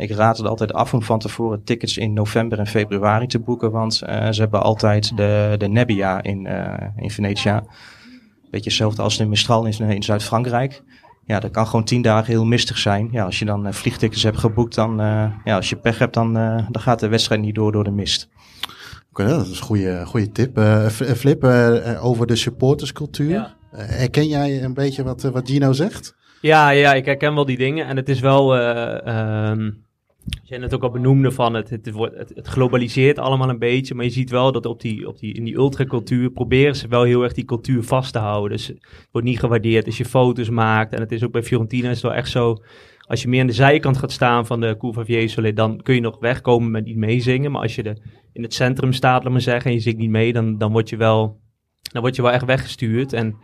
G: ik raad het altijd af om van tevoren tickets in november en februari te boeken, want ze hebben altijd de, de Nebbia in, in Venetia. Beetje hetzelfde als de Mistral in, in Zuid-Frankrijk. Ja, dat kan gewoon tien dagen heel mistig zijn. Ja, als je dan eh, vliegtickets hebt geboekt, dan, eh, ja, als je pech hebt, dan, eh, dan gaat de wedstrijd niet door door de mist.
F: Oké, dat is een goede, goede tip. Flip, over de supporterscultuur.
C: Ja.
F: Herken jij een beetje wat, wat Gino zegt?
C: Ja, ja, ik herken wel die dingen. En het is wel, eh ehm, als jij het ook al benoemde van het, het, het, het globaliseert allemaal een beetje. Maar je ziet wel dat op die, op die, in die ultracultuur proberen ze wel heel erg die cultuur vast te houden. Dus het wordt niet gewaardeerd als je foto's maakt. En het is ook bij Fiorentina is het wel echt zo. Als je meer aan de zijkant gaat staan van de Cour Vier dan kun je nog wegkomen met niet meezingen. Maar als je er in het centrum staat, laat maar zeggen, en je zingt niet mee, dan, dan word je wel, dan word je wel echt weggestuurd. En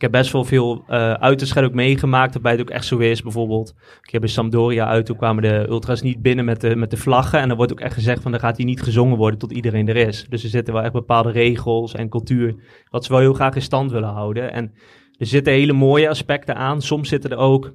C: ik heb best wel veel uh, ook meegemaakt, waarbij het ook echt zo is. Bijvoorbeeld, ik heb bij Sampdoria uit, toen kwamen de ultras niet binnen met de, met de vlaggen. En dan wordt ook echt gezegd van, dan gaat hier niet gezongen worden tot iedereen er is. Dus er zitten wel echt bepaalde regels en cultuur, wat ze wel heel graag in stand willen houden. En er zitten hele mooie aspecten aan. Soms zitten er ook,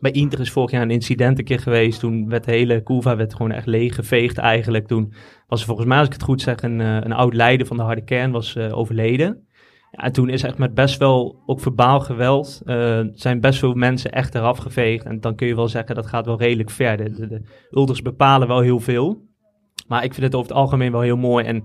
C: bij Inter is vorig jaar een incident een keer geweest. Toen werd de hele Couva werd gewoon echt leeggeveegd eigenlijk. Toen was er volgens mij, als ik het goed zeg, een, uh, een oud leider van de harde kern was uh, overleden. En toen is echt met best wel, ook verbaal geweld, uh, zijn best veel mensen echt eraf geveegd. En dan kun je wel zeggen, dat gaat wel redelijk ver. De, de, de ultras bepalen wel heel veel. Maar ik vind het over het algemeen wel heel mooi. En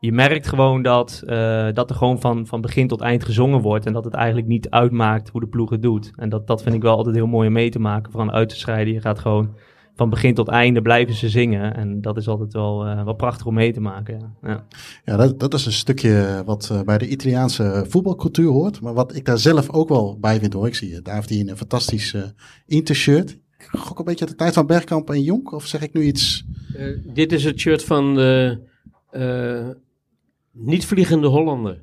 C: je merkt gewoon dat, uh, dat er gewoon van, van begin tot eind gezongen wordt. En dat het eigenlijk niet uitmaakt hoe de ploeg het doet. En dat, dat vind ik wel altijd heel mooi om mee te maken. Van uit te scheiden. Je gaat gewoon van begin tot einde blijven ze zingen. En dat is altijd wel, uh, wel prachtig om mee te maken. Ja,
F: ja. ja dat, dat, is een stukje wat uh, bij de Italiaanse voetbalcultuur hoort. Maar wat ik daar zelf ook wel bij vind hoor. Ik zie daar heeft hij een fantastisch uh, intershirt. Ik gok een beetje de tijd van Bergkamp en Jonk. Of zeg ik nu iets?
I: Uh, dit is het shirt van de niet vliegende Hollander.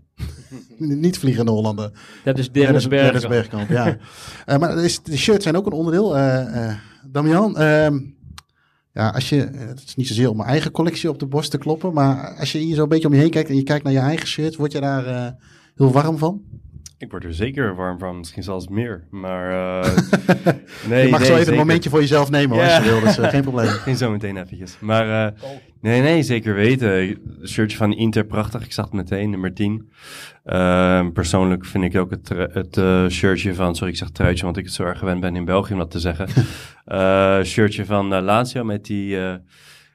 F: niet vliegende Hollander.
I: Dat is Dennis, Bergkamp.
F: Dennis Bergkamp, ja. uh, (laughs) maar de shirts zijn ook een onderdeel. Damian, uh, ja, als je, het is niet zozeer om mijn eigen collectie op de borst te kloppen, maar als je hier zo een beetje om je heen kijkt en je kijkt naar je eigen shirt, word je daar uh, heel warm van?
H: Ik word er zeker warm van, misschien zelfs meer. Maar uh, (laughs) nee,
F: je mag
H: nee,
F: zo even
H: zeker.
F: een momentje voor jezelf nemen hoor,
H: Ja.
F: als je wil, dus uh, geen probleem. (laughs)
H: Geen zo meteen eventjes. Maar uh, nee, nee, zeker weten. Shirtje van Inter, prachtig. Ik zag het meteen, nummer 10. Uh, persoonlijk vind ik ook het, het shirtje van, sorry ik zeg truitje, want ik het zo erg gewend ben in België om dat te zeggen. (laughs) shirtje van Lazio met die,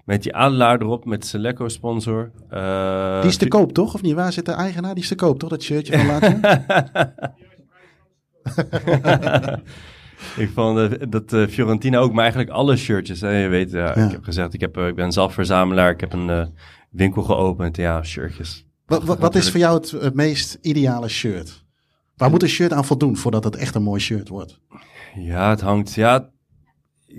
H: met die adelaar erop, met Seleco sponsor. Uh,
F: die is te koop toch, of niet? Waar zit de eigenaar? Die is te koop toch, dat shirtje van (laughs) Lazio? (laughs)
H: ik vond uh, dat uh, Fiorentina ook, maar eigenlijk alle shirtjes. Hè, je weet, ja, ja. ik heb gezegd, ik, heb, uh, ik ben zelf verzamelaar. Ik heb een winkel geopend. Ja, shirtjes.
F: Wat, wat, wat is voor jou het, het, meest ideale shirt? Waar moet een shirt aan voldoen voordat het echt een mooi shirt wordt?
H: Ja, het hangt. Ja,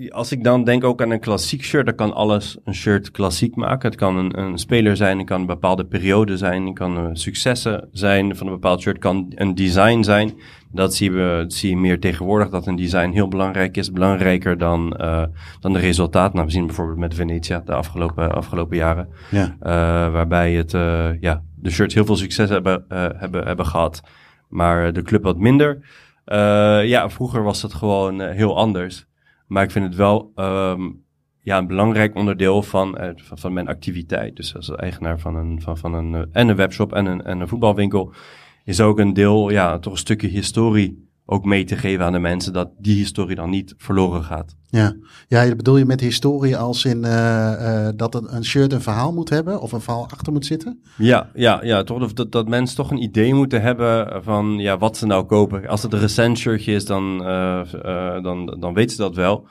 H: als ik dan denk ook aan een klassiek shirt, dan kan alles een shirt klassiek maken. Het kan een, een speler zijn, het kan een bepaalde periode zijn, het kan uh, successen zijn van een bepaald shirt, het kan een design zijn. Dat zien we, dat zie je meer tegenwoordig, dat een design heel belangrijk is, belangrijker dan, uh, dan de resultaat. Nou, we zien bijvoorbeeld met Venetia de afgelopen, afgelopen jaren,
F: ja.
H: uh, waarbij het, ja, de shirts heel veel succes hebben, hebben, hebben gehad, maar de club wat minder. ja, vroeger was het gewoon heel anders. Maar ik vind het wel um, ja, een belangrijk onderdeel van, uh, van, van, mijn activiteit. Dus als eigenaar van een, van, van een, en een webshop en een, en een voetbalwinkel... is ook een deel, ja, toch een stukje historie ook mee te geven aan de mensen... dat die historie dan niet verloren gaat.
F: Ja, ja bedoel je met historie als in uh, dat een, een, shirt een verhaal moet hebben... of een verhaal achter moet zitten?
H: Ja, ja, ja toch, dat, dat mensen toch een idee moeten hebben van ja, wat ze nou kopen. Als het een recent shirtje is, dan, uh, dan, dan weten ze dat wel.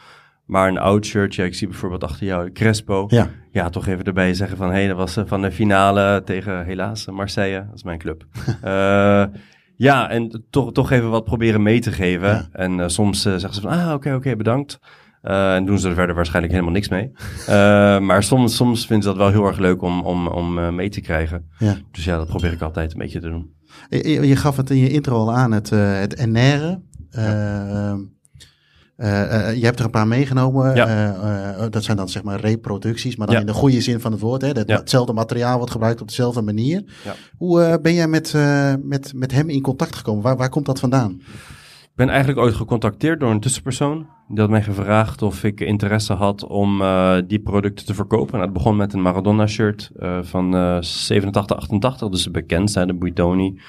H: Maar een oud shirtje, ik zie bijvoorbeeld achter jou Crespo.
F: Ja.
H: Ja, toch even erbij zeggen van... hé, hey, dat was van de finale tegen, helaas, Marseille. Dat is mijn club. uh, (laughs) ja, en toch, toch even wat proberen mee te geven. Ja. En uh, soms uh, zeggen ze van, ah, oké, okay, oké, okay, bedankt. Uh, en doen ze er verder waarschijnlijk helemaal niks mee. (laughs) maar soms, soms vinden ze dat wel heel erg leuk om, om, om mee te krijgen.
F: Ja.
H: Dus ja, dat probeer ik altijd een beetje te doen.
F: Je, je gaf het in je intro al aan, het, het NR. Ja. Eh, eh, je hebt er een paar meegenomen.
H: Ja.
F: Eh, dat zijn dan zeg maar reproducties, maar dan
H: Ja.
F: in de goede zin van het woord. Hè? Dat,
H: Ja.
F: Hetzelfde materiaal wordt gebruikt op dezelfde manier. Hoe ben jij met, met, met hem in contact gekomen? Waar, waar komt dat vandaan?
H: Ik ben eigenlijk ooit gecontacteerd door een tussenpersoon. Die had mij gevraagd of ik interesse had om die producten te verkopen. Nou, het begon met een Maradona-shirt van eh 87, 88. Dus bekend zijn, de Buitoni.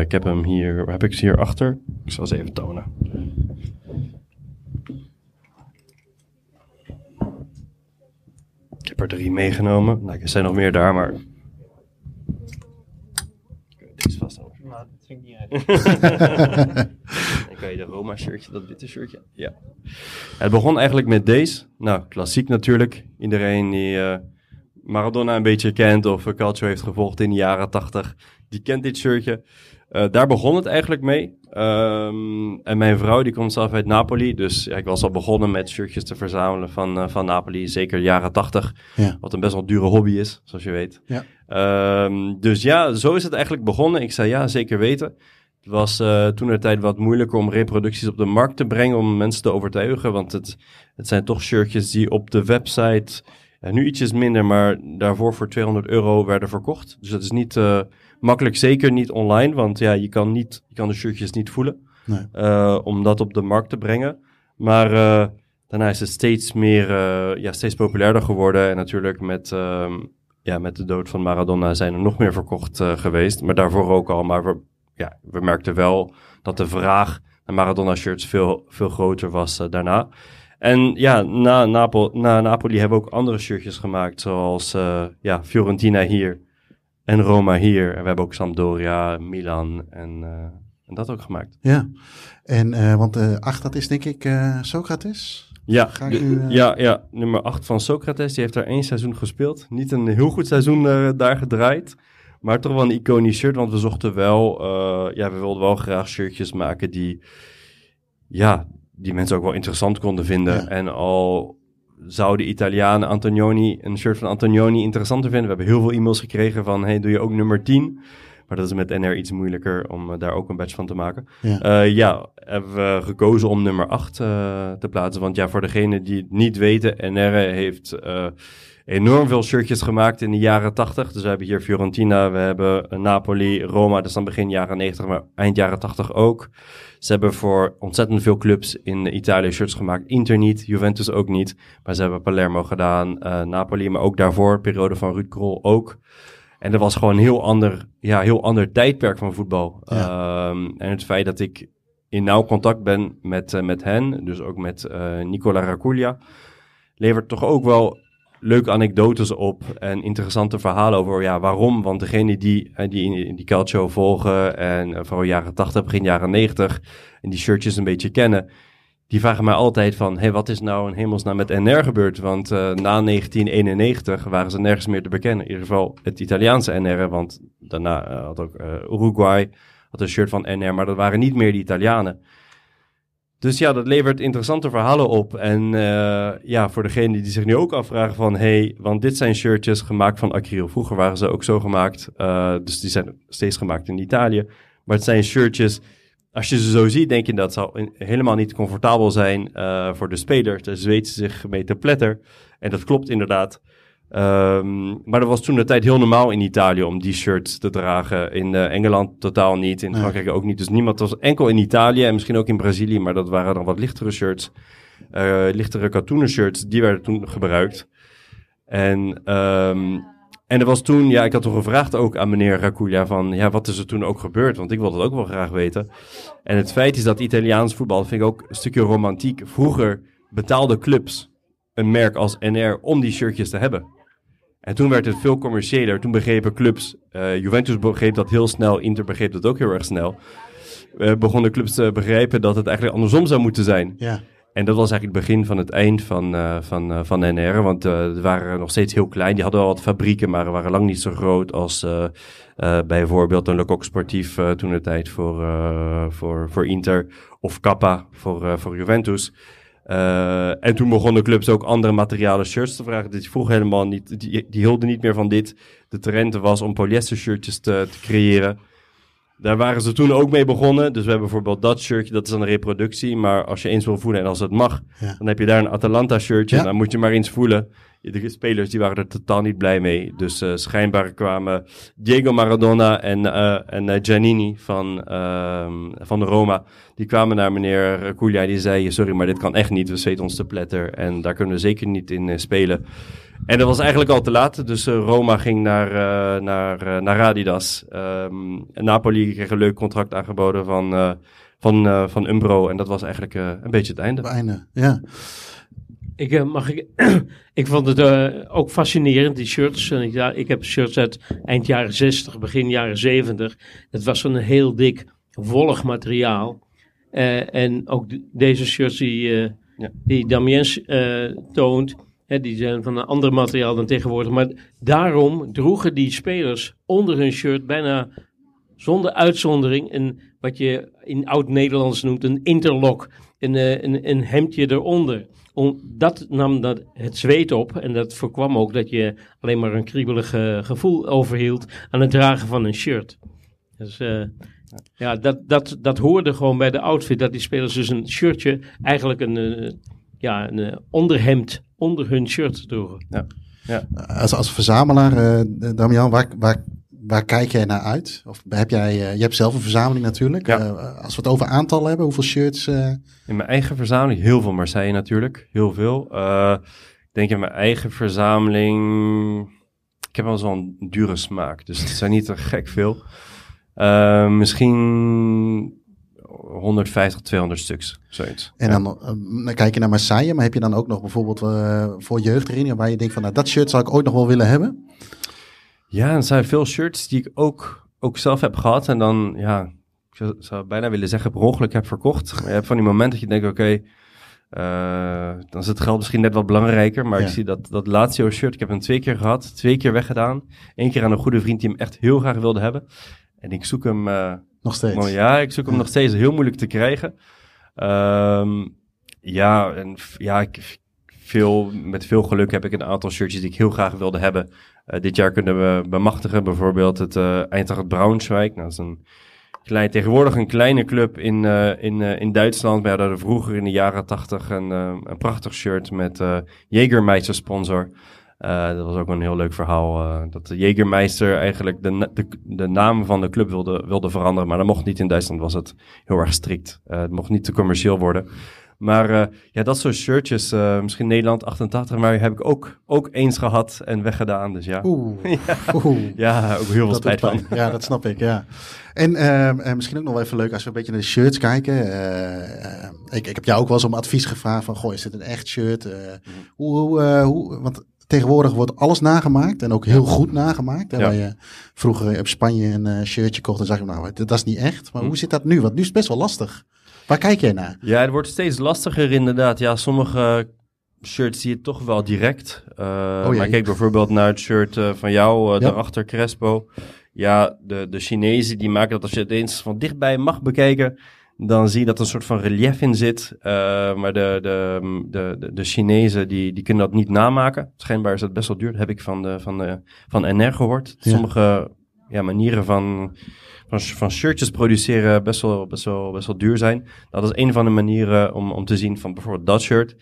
H: Ik heb hem hier, heb ik ze hier achter? Ik zal ze even tonen. Ik heb er drie meegenomen. Nou, er zijn nog meer daar, maar... Deze vast ook.
C: Nou, dat vind ik niet
H: Dan kan je de Roma shirtje, dat witte shirtje. Ja. Het begon eigenlijk met deze. Nou, klassiek natuurlijk. Iedereen die eh, Maradona een beetje kent of uh, Calcio heeft gevolgd in de jaren 80, die kent dit shirtje. Eh, daar begon het eigenlijk mee. Ehm, en mijn vrouw die komt zelf uit Napoli. Dus ja, ik was al begonnen met shirtjes te verzamelen van, eh, van Napoli. Zeker de jaren 80.
F: Ja.
H: Wat een best wel dure hobby is, zoals je weet.
F: Ja.
H: Ehm, dus ja, zo is het eigenlijk begonnen. Ik zei ja, zeker weten. Het was eh, toen de tijd wat moeilijker om reproducties op de markt te brengen. Om mensen te overtuigen. Want het, het zijn toch shirtjes die op de website... ja, nu ietsjes minder, maar daarvoor voor 200 euro werden verkocht. Dus dat is niet eh, makkelijk. Zeker niet online. Want ja, je kan, niet, je kan de shirtjes niet voelen.
F: Nee.
H: eh, om dat op de markt te brengen. Maar eh, daarna is het steeds meer, eh, ja, steeds populairder geworden. En natuurlijk met, ehm, ja, met de dood van Maradona zijn er nog meer verkocht geweest. Maar daarvoor ook al. Maar we, ja, we merkten wel dat de vraag naar Maradona shirts veel, veel groter was daarna. En ja, na, na Napoli hebben we ook andere shirtjes gemaakt. Zoals ja, Fiorentina hier en Roma hier. En we hebben ook Sampdoria, Milan en, eh, en dat ook gemaakt.
F: Ja, en eh, want eh acht, dat is denk ik Socrates.
H: Ja, de-
F: nu,
H: ja, ja, nummer 8 van Socrates. Die heeft daar één seizoen gespeeld. Niet een heel goed seizoen daar gedraaid. Maar toch wel een iconisch shirt. Want we zochten wel... ja, we wilden wel graag shirtjes maken die... Ja, die mensen ook wel interessant konden vinden.
F: Ja.
H: En al zouden Italianen Antonioni... Een shirt van Antonioni interessanter vinden. We hebben heel veel e-mails gekregen van... Hey, doe je ook nummer 10? Maar dat is met NR iets moeilijker om eh, daar ook een badge van te maken.
F: Ja.
H: Eh, ja, hebben we gekozen om nummer 8 eh, te plaatsen. Want ja, voor degenen die het niet weten, NR heeft eh, enorm veel shirtjes gemaakt in de jaren 80. Dus we hebben hier Fiorentina, we hebben Napoli, Roma, dat is dan begin jaren 90, maar eind jaren 80 ook. Ze hebben voor ontzettend veel clubs in Italië shirts gemaakt. Inter niet, Juventus ook niet. Maar ze hebben Palermo gedaan, eh, Napoli, maar ook daarvoor, periode van Ruud Krol ook. En dat was gewoon een heel ander, ja, heel ander tijdperk van voetbal. Ehm, en het feit dat ik in nauw contact ben met, eh, met hen, dus ook met eh, Nicola Raculia, levert toch ook wel leuke anekdotes op en interessante verhalen over ja, waarom. Want degene die, die die calcio volgen en eh, vooral jaren 80, begin jaren 90 en die shirtjes een beetje kennen, die vragen mij altijd van, hey, wat is nou in hemelsnaam met NR gebeurd? Want eh, na 1991 waren ze nergens meer te bekennen. In ieder geval het Italiaanse NR, want daarna eh, had ook Uruguay had een shirt van NR, maar dat waren niet meer de Italianen. Dus ja, dat levert interessante verhalen op. En eh, ja, voor degenen die zich nu ook afvragen van... hey, want dit zijn shirtjes gemaakt van acryl. Vroeger waren ze ook zo gemaakt. eh, dus die zijn steeds gemaakt in Italië. Maar het zijn shirtjes... Als je ze zo ziet, denk je dat zou helemaal niet comfortabel zijn eh, voor de spelers. Daar zweet ze zich mee te. En dat klopt inderdaad. Ehm, maar dat was toen de tijd heel normaal in Italië om die shirts te dragen. In eh, Engeland totaal niet, in. Frankrijk ook niet. Dus niemand was enkel in Italië en misschien ook in Brazilië, maar dat waren dan wat lichtere shirts. Eh, lichtere katoenen shirts, die werden toen gebruikt. En, ehm, en er was toen, ja, ik had toen gevraagd ook aan meneer Raculia van, ja, wat is er toen ook gebeurd? Want ik wilde het ook wel graag weten. En het feit is dat Italiaans voetbal, dat vind ik ook een stukje romantiek. Vroeger betaalden clubs een merk als NR om die shirtjes te hebben. En toen werd het veel commerciëler. Toen begrepen clubs, eh, Juventus begreep dat heel snel, Inter begreep dat ook heel erg snel. Eh, begonnen clubs te begrijpen dat het eigenlijk andersom zou moeten zijn.
F: Ja,
H: En dat was eigenlijk het begin van het eind van, eh, van, van NR. Want ze waren nog steeds heel klein. Die hadden wel wat fabrieken, maar waren lang niet zo groot als bijvoorbeeld een Le Coq Sportief toen de tijd voor, voor, voor Inter. Of Kappa voor, voor Juventus. Eh, en toen begonnen clubs ook andere materialen shirts te vragen. Die vroeg helemaal niet, die, die hielden niet meer van dit. De trend was om polyester shirtjes te, te creëren. daar waren ze toen ook mee begonnen. Dus we hebben bijvoorbeeld dat shirtje, dat is een reproductie. Maar als je eens wil voelen en als het mag,
F: Ja.
H: dan heb je daar een Atalanta shirtje.
F: Ja.
H: Dan moet je maar eens voelen. De spelers die waren er totaal niet blij mee. Dus eh, schijnbaar kwamen Diego Maradona en, eh, en eh, Giannini van, ehm, van de Roma. Die kwamen naar meneer Cuglia. Die zei, sorry, maar dit kan echt niet. We zweten ons te pletter. En daar kunnen we zeker niet in spelen. En dat was eigenlijk al te laat. Dus Roma ging naar, naar, naar Adidas. Ehm, Napoli kreeg een leuk contract aangeboden van, van, van Umbro. En dat was eigenlijk een beetje het einde,
F: ja.
I: Ik, eh, mag ik, (clears throat) ik vond het eh, ook fascinerend, die shirts. En ik, ja, ik heb shirts uit eind jaren 60, begin jaren 70. Het was zo'n heel dik, wollig materiaal. Eh, en ook de- deze shirts die,
H: Ja.
I: die Damiens toont, hè, die zijn van een ander materiaal dan tegenwoordig. Maar daarom droegen die spelers onder hun shirt bijna zonder uitzondering een, wat je in oud-Nederlands noemt, een interlock. Een, een, een hemdje eronder. Om, dat nam dat het zweet op en dat voorkwam ook dat je alleen maar een kriebelig eh, gevoel overhield aan het dragen van een shirt. Dus eh, ja, dat, dat, dat hoorde gewoon bij de outfit, dat die spelers dus een shirtje, eigenlijk een, eh, ja, een onderhemd onder hun shirt droegen.
F: Als, als verzamelaar, Damian, waar, waar, waar kijk jij naar uit? Of heb jij, eh, je hebt zelf een verzameling natuurlijk.
H: Ja.
F: Eh, als we het over aantal hebben, hoeveel shirts? eh,
H: In mijn eigen verzameling, heel veel Marseille natuurlijk. Heel veel. Ik denk in mijn eigen verzameling... Ik heb wel zo'n dure smaak, dus het zijn niet er gek veel. Misschien 150, 200 stuks, zoiets.
F: en dan, dan kijk je naar Marseille, maar heb je dan ook nog bijvoorbeeld voor jeugdherinneringen waar je denkt van nou, dat shirt zou ik ooit nog wel willen hebben?
H: Ja, er zijn veel shirts die ik ook, ook zelf heb gehad. En dan, ja, ik zou, bijna willen zeggen, per ongeluk heb verkocht. Maar je hebt van die momenten dat je denkt, oké, eh, dan is het geld misschien net wat belangrijker. Maar
F: Ja.
H: ik zie dat, dat Lazio shirt, ik heb hem twee keer gehad, twee keer weggedaan. Eén keer aan een goede vriend die hem echt heel graag wilde hebben. En ik zoek hem, eh,
F: Nog steeds.
H: maar ja, ik zoek hem
F: Ja.
H: nog steeds heel moeilijk te krijgen. Ehm, ja, en ja, ik, veel, met veel geluk heb ik een aantal shirtjes die ik heel graag wilde hebben. Eh, dit jaar kunnen we bemachtigen bijvoorbeeld het uh, Eintracht Braunschweig. Nou, dat is een klein, tegenwoordig een kleine club in, eh, in, eh, in Duitsland. We hadden vroeger in de jaren tachtig een, eh, een prachtig shirt met eh Jägermeister sponsor. Eh, dat was ook een heel leuk verhaal. eh, dat de Jägermeister eigenlijk de, de, de naam van de club wilde, wilde veranderen. Maar dat mocht niet in Duitsland, was het heel erg strikt. Eh, het mocht niet te commercieel worden. Maar eh, ja, dat soort shirtjes, eh, misschien Nederland 88, maar heb ik ook, ook eens gehad en weggedaan. Dus ja,
F: Oeh. (laughs)
H: ja,
F: Oeh.
H: ja ook heel veel spijt
F: doet
H: van.
F: Ja, dat snap ik, ja. En ehm, eh, misschien ook nog wel even leuk als we een beetje naar de shirts kijken. Ik, ik heb jou ook wel eens om advies gevraagd van, goh, is dit een echt shirt? Eh, hoe, hoe, hoe, want tegenwoordig wordt alles nagemaakt en ook heel goed nagemaakt. Hè,
H: Ja.
F: Waar je vroeger op Spanje een shirtje kocht en zag je, nou, dat, dat is niet echt. Maar
H: Hm.
F: hoe zit dat nu? Want nu is het best wel lastig. Waar kijk jij naar?
H: Ja, het wordt steeds lastiger inderdaad. Ja, sommige shirts zie je toch wel direct. Uh,
F: jee.
H: maar kijk bijvoorbeeld naar het shirt uh, van jou, uh,
F: Ja.
H: daarachter Crespo. Ja, de, de Chinezen die maken dat als je het eens van dichtbij mag bekijken, dan zie je dat er een soort van relief in zit. Maar de, de, de, de, de Chinezen die, die kunnen dat niet namaken. Schijnbaar is dat best wel duur. Dat heb ik van, de, van, de, van NR gehoord.
F: Ja.
H: Sommige ja, manieren van, van, van shirtjes produceren best wel, best, wel, best wel duur zijn. Dat is een van de manieren om, om te zien van bijvoorbeeld dat shirt.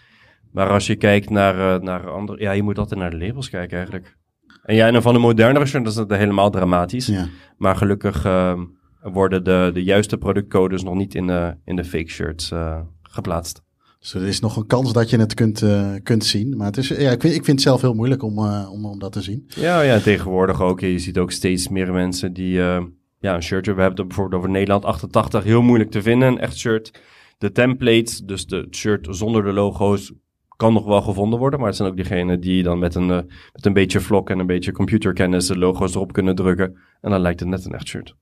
H: Maar als je kijkt naar, uh, naar andere... Ja, je moet altijd naar de labels kijken eigenlijk. En ja, en van de modernere shirt dat is het helemaal dramatisch.
F: Ja.
H: Maar gelukkig uh, worden de, de juiste productcodes nog niet in de, in de fake shirts uh, geplaatst.
F: Dus er is nog een kans dat je het kunt, uh, kunt zien. Maar het is, ja, ik, vind, ik vind het zelf heel moeilijk om, om, om dat te zien.
H: Ja, ja, tegenwoordig ook. Je ziet ook steeds meer mensen die uh, ja, een shirtje... We hebben het bijvoorbeeld over Nederland 88. Heel moeilijk te vinden, een echt shirt. De templates, dus de shirt zonder de logo's... kan nog wel gevonden worden. Maar het zijn ook diegenen die dan met een, uh, met een beetje vlok... en een beetje computerkennis de logo's erop kunnen drukken. En dan lijkt het net een echt shirt.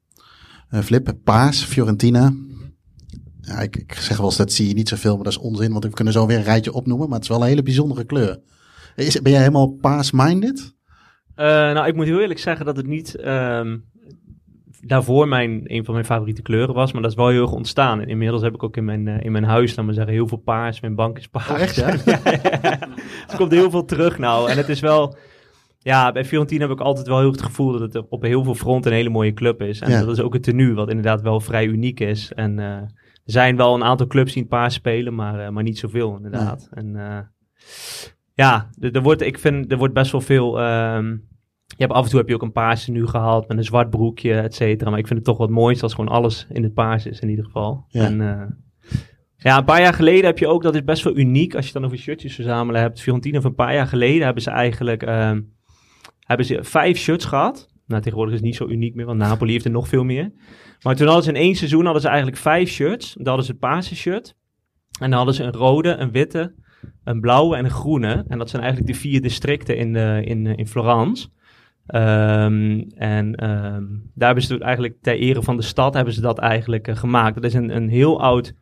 F: Uh, Flip, paas, Fiorentina. Ja, ik, ik, zeg wel eens, dat zie je niet zoveel, maar dat is onzin. Want we kunnen zo weer een rijtje opnoemen. Maar het is wel een hele bijzondere kleur. Is, ben jij helemaal paas-minded?
J: Uh, nou, ik moet heel eerlijk zeggen dat het niet um, daarvoor mijn, een van mijn favoriete kleuren was. Maar dat is wel heel erg ontstaan. En inmiddels heb ik ook in mijn, uh, in mijn huis, laat maar zeggen, heel veel paars. Mijn bank is paars.
F: Oh, echt, ja? (laughs)
J: ja, ja. Dus er komt heel veel terug nou. En het is wel...
C: Ja, bij Fiorentina heb ik altijd wel heel het gevoel dat het op heel veel fronten een hele mooie club is. En
F: Ja.
C: dat is ook het tenue, wat inderdaad wel vrij uniek is. En eh, er zijn wel een aantal clubs die een paar spelen, maar, eh, maar niet zoveel inderdaad. En eh, ja, er, er wordt, ik vind, er wordt best wel veel... ehm, je hebt, af en toe heb je ook een paarse nu gehaald met een zwart broekje, et cetera. Maar ik vind het toch wat mooiste als gewoon alles in het paars is in ieder geval.
F: Ja.
C: En, eh, ja, een paar jaar geleden heb je ook, dat is best wel uniek als je het dan over shirtjes verzamelen hebt. Fiorentina van een paar jaar geleden hebben ze eigenlijk ehm, hebben ze vijf shirts gehad. Nou, tegenwoordig is het niet zo uniek meer, want Napoli heeft er nog veel meer. Maar toen hadden ze in één seizoen hadden ze eigenlijk vijf shirts. Dan hadden ze het paarse shirt. En dan hadden ze een rode, een witte, een blauwe en een groene. En dat zijn eigenlijk de vier districten in, de, in, eh, in Florence. Ehm, en ehm, daar hebben ze het eigenlijk ter ere van de stad hebben ze dat eigenlijk eh, gemaakt. Dat is een, een heel oud,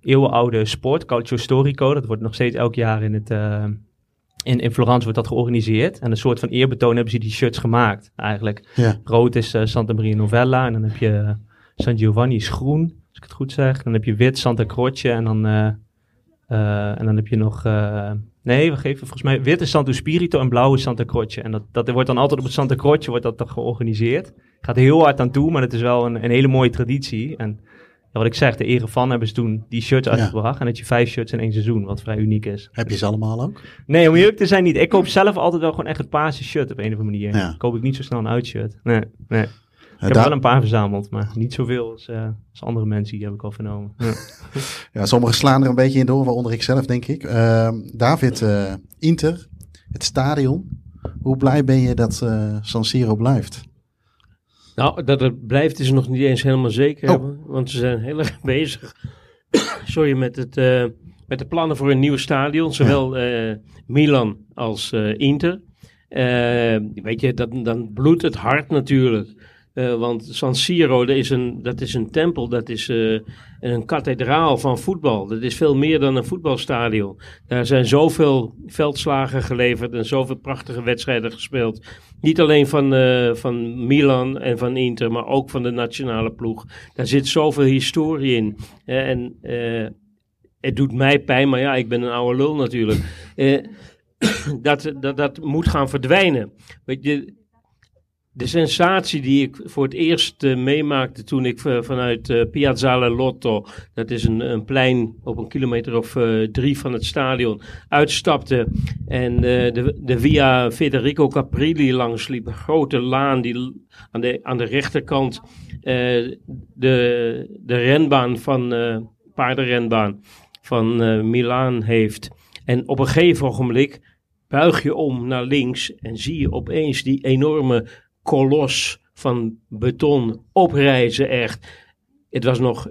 C: eeuwenoude sport, Calcio Storico. Dat wordt nog steeds elk jaar in het... eh, in, in Florence wordt dat georganiseerd. En een soort van eerbetoon hebben ze die shirts gemaakt, eigenlijk.
F: Ja.
C: Rood is eh, Santa Maria Novella. En dan heb je San Giovanni is groen, als ik het goed zeg. Dan heb je wit Santa Croce. En dan, en dan heb je nog... nee, we geven volgens mij... Wit is Santo Spirito en blauw is Santa Croce. En dat, dat wordt dan altijd op het Santa Croce wordt dat dan georganiseerd. Gaat heel hard aan toe, maar het is wel een, een hele mooie traditie. En ja, wat ik zeg, de ere van hebben ze toen die shirts
F: Ja.
C: uitgebracht. En dat je vijf shirts in één seizoen, wat vrij uniek is.
F: Heb je ze allemaal ook?
C: Nee, om eerlijk te zijn niet. Ik koop zelf altijd wel gewoon echt het paarse shirt op een of andere manier.
F: Ja.
C: Koop ik niet zo snel een uitshirt. Nee, nee. Ik heb wel een paar verzameld, maar niet zoveel als, eh, als andere mensen, die heb ik al vernomen. Ja.
F: Ja, sommigen slaan er een beetje in door, waaronder ik zelf, denk ik. Ehm, David, eh, Inter, het stadion. Hoe blij ben je dat eh, San Siro blijft?
I: Nou, dat het blijft is nog niet eens helemaal zeker.
F: Oh.
I: Want ze zijn heel (laughs) erg bezig. (coughs) Sorry, met, het, eh, met de plannen voor een nieuw stadion. Zowel eh, Milan als eh, Inter. Weet je, dat, dan bloedt het hart natuurlijk. Eh, want San Siro, dat is een, dat is een tempel, dat is eh, een kathedraal van voetbal. Dat is veel meer dan een voetbalstadion. Daar zijn zoveel veldslagen geleverd en zoveel prachtige wedstrijden gespeeld. Niet alleen van, eh, van Milan en van Inter, maar ook van de nationale ploeg. Daar zit zoveel historie in. En het doet mij pijn, maar ja, ik ben een oude lul natuurlijk. (coughs) Dat, dat, dat moet gaan verdwijnen. Weet je, de sensatie die ik voor het eerst eh, meemaakte toen ik eh, vanuit eh, Piazzale Lotto, dat is een, een plein op een kilometer of drie van het stadion, uitstapte en de, de Via Federico Caprilli langs liep, een grote laan die aan de, aan de rechterkant de, de renbaan van, paardenrenbaan van Milaan heeft. En op een gegeven ogenblik buig je om naar links en zie je opeens die enorme kolos van beton oprijzen echt. Het was nog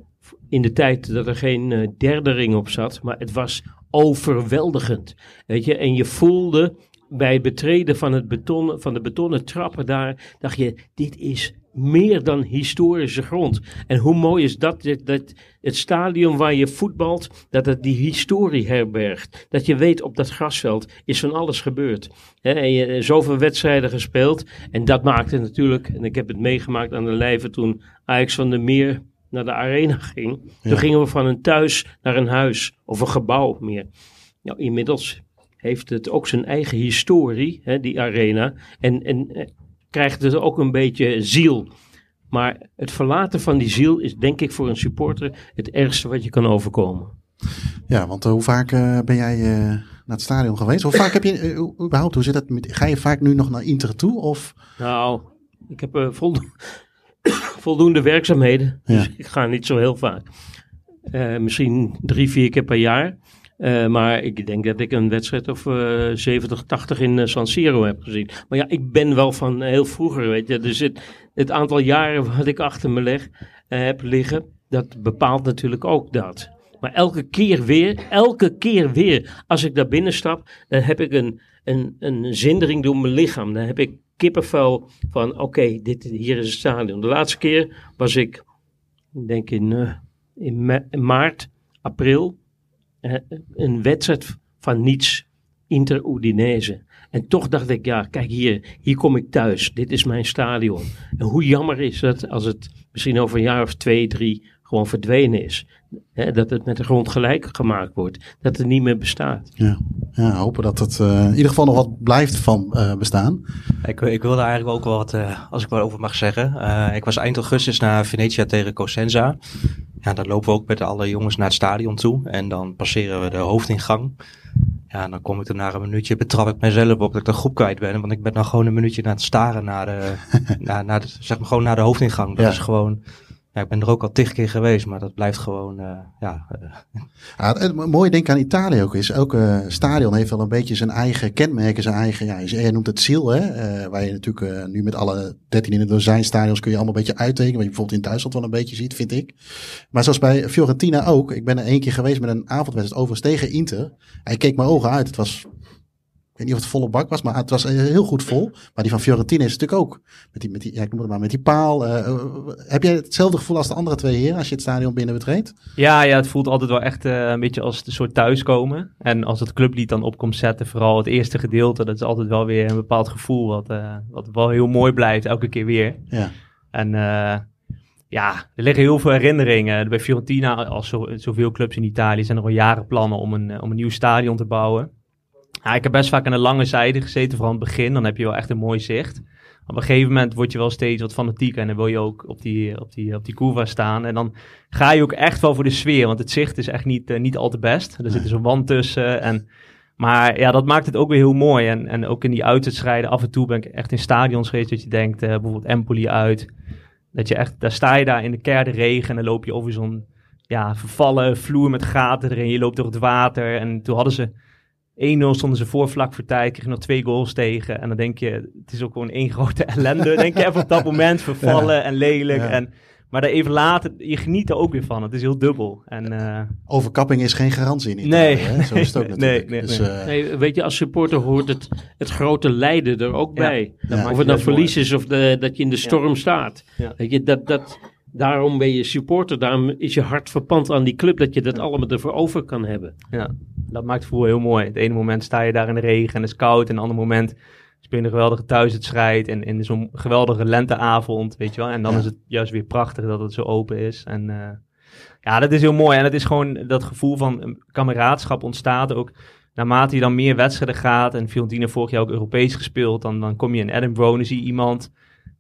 I: in de tijd dat er geen eh, derde ring op zat, maar het was overweldigend. Weet je, en je voelde bij het betreden van, het beton, van de betonnen trappen daar, dacht je, dit is meer dan historische grond. En hoe mooi is dat, dat, dat het stadion waar je voetbalt, dat het die historie herbergt. Dat je weet, op dat grasveld is van alles gebeurd. En je zoveel wedstrijden gespeeld. En dat maakte natuurlijk, en ik heb het meegemaakt aan de lijve toen Ajax van der Meer naar de arena ging.
F: Ja.
I: Toen gingen we van een thuis naar een huis of een gebouw meer. Nou, inmiddels heeft het ook zijn eigen historie, hè, die arena. En, en eh, krijgt het ook een beetje ziel. Maar het verlaten van die ziel is denk ik voor een supporter het ergste wat je kan overkomen.
F: Ja, want eh, hoe vaak eh, ben jij eh, naar het stadion geweest? Hoe vaak heb je, überhaupt, hoe zit dat met, ga je vaak nu nog naar Inter toe? Of,
I: Nou, ik heb voldo- (coughs) voldoende werkzaamheden.
F: Ja.
I: Dus ik ga niet zo heel vaak. Misschien drie, vier keer per jaar. Eh, maar ik denk dat ik een wedstrijd of eh 70, 80 in eh, San Siro heb gezien. Maar ja, ik ben wel van heel vroeger, weet je. Dus het, het aantal jaren wat ik achter me leg, eh, heb liggen, dat bepaalt natuurlijk ook dat. Maar elke keer weer, elke keer weer, als ik daar binnen stap, dan heb ik een, een, een zindering door mijn lichaam. Dan heb ik kippenvel van, oké, dit hier is het stadion. De laatste keer was ik, ik denk in, eh, in, ma- in maart, april, eh, een wedstrijd van niets, Inter Udinese. En toch dacht ik, ja, kijk hier, hier kom ik thuis. Dit is mijn stadion. En hoe jammer is het als het misschien over een jaar of twee, drie gewoon verdwenen is. Hè, dat het met de grond gelijk gemaakt wordt. Dat het niet meer bestaat.
F: Ja, ja hopen dat het eh, in ieder geval nog wat blijft van eh, bestaan.
G: Ik, ik wilde eigenlijk ook wel wat, eh, als ik wel over mag zeggen. Eh, ik was eind augustus naar Venetia tegen Cosenza. Ja, dan lopen we ook met alle jongens naar het stadion toe. En dan passeren we de hoofdingang. Ja, en dan kom ik er na een minuutje, betrap ik mezelf op dat ik de groep kwijt ben. Want ik ben dan gewoon een minuutje naar het staren naar de, (laughs) naar, naar de, zeg maar gewoon naar de hoofdingang. Dat
F: Ja.
G: is gewoon, ja, ik ben er ook al tig keer geweest, maar dat blijft gewoon, eh, ja, eh,
F: Ja, het mooie denk aan Italië ook is, elke stadion heeft wel een beetje zijn eigen kenmerken, zijn eigen, ja, je noemt het ziel, hè, eh, waar je natuurlijk nu met alle 13 in het dozijn stadions kun je allemaal een beetje uittekenen, wat je bijvoorbeeld in Duitsland wel een beetje ziet, vind ik. Maar zoals bij Fiorentina ook, ik ben er één keer geweest met een avondwedstrijd overigens tegen Inter. Hij keek mijn ogen uit, het was, ik weet niet of het volle bak was, maar het was eh, heel goed vol. Maar die van Fiorentina is natuurlijk ook, met die, met die, ja, ik noem het maar, met die paal. eh, eh, heb jij hetzelfde gevoel als de andere twee heren als je het stadion binnen betreedt?
C: Ja, ja, het voelt altijd wel echt een beetje als een soort thuiskomen. En als het clublied dan op komt zetten, vooral het eerste gedeelte, dat is altijd wel weer een bepaald gevoel wat, wat wel heel mooi blijft, elke keer weer.
F: Ja.
C: En ja, er liggen heel veel herinneringen. Bij Fiorentina, als zo, zoveel clubs in Italië, zijn er al jaren plannen om een, om een nieuw stadion te bouwen. Ja, ik heb best vaak aan de lange zijde gezeten, vooral aan het begin. Dan heb je wel echt een mooi zicht. Op een gegeven moment word je wel steeds wat fanatieker en dan wil je ook op die, op die, op die curva staan. En dan ga je ook echt wel voor de sfeer, want het zicht is echt niet, eh, niet al te best. Er zit zo'n wand tussen. En, maar ja, dat maakt het ook weer heel mooi. En, en ook in die uitwedstrijden, af en toe ben ik echt in stadions geweest dat je denkt, eh, bijvoorbeeld Empoli uit. Dat je echt, daar sta je daar in de kerde regen en dan loop je over zo'n ja, vervallen vloer met gaten erin. Je loopt door het water en toen hadden ze 1-0 stonden ze voor vlak voor tijd, kregen nog twee goals tegen. En dan denk je, het is ook gewoon één (laughs) grote ellende. denk je even op dat moment, vervallen en lelijk.
F: Ja.
C: En, maar daar even later, je geniet er ook weer van. Het is heel dubbel. En, eh,
F: Overkapping is geen garantie in Italië.
C: Nee.
F: hè? Zo is het ook (laughs)
C: Nee,
F: natuurlijk.
C: nee,
F: dus,
C: nee.
F: eh,
I: Nee, weet je, als supporter hoort het, het grote lijden er ook
C: Ja,
I: bij. Of
C: het
I: nou verlies is of de, dat je in de storm staat.
C: Ja.
I: Weet je, dat, dat, daarom ben je supporter. Daarom is je hart verpand aan die club. Dat je dat allemaal ervoor over kan hebben.
C: Ja, dat maakt het voetbal heel mooi. Het ene moment sta je daar in de regen en het is koud. En het andere moment speel je een geweldige thuiswedstrijd. En in zo'n geweldige lenteavond, weet je wel. En dan
F: Ja.
C: is het juist weer prachtig dat het zo open is. En eh, ja, dat is heel mooi. En het is gewoon dat gevoel van eh, kameraadschap ontstaat ook. Naarmate je dan meer wedstrijden gaat. En Fiorentina vorig jaar ook Europees gespeeld. Dan, dan kom je in Edinburgh en zie je iemand...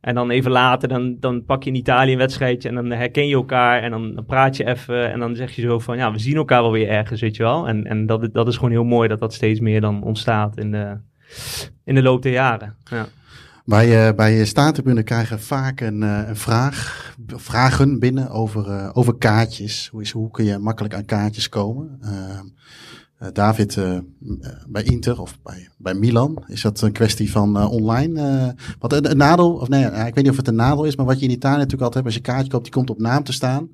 C: En dan even later, dan, dan pak je in Italië een wedstrijdje en dan herken je elkaar en dan, praat je even en dan zeg je zo van, ja, we zien elkaar wel weer ergens, weet je wel. En, en dat, dat is gewoon heel mooi dat dat steeds meer dan ontstaat in de, in de loop der jaren. Ja.
F: Bij, eh, staantribune krijgen vaak een, eh, een vraag, vragen binnen over, eh, over kaartjes. Hoe, is, hoe kun je makkelijk aan kaartjes komen? Eh, David, eh, m- eh, bij Inter of bij, bij Milan, is dat een kwestie van eh, online? wat een, een nadeel, of nee, ik weet niet of het een nadeel is, maar wat je in Italië natuurlijk altijd hebt, als je kaartje koopt, die komt op naam te staan.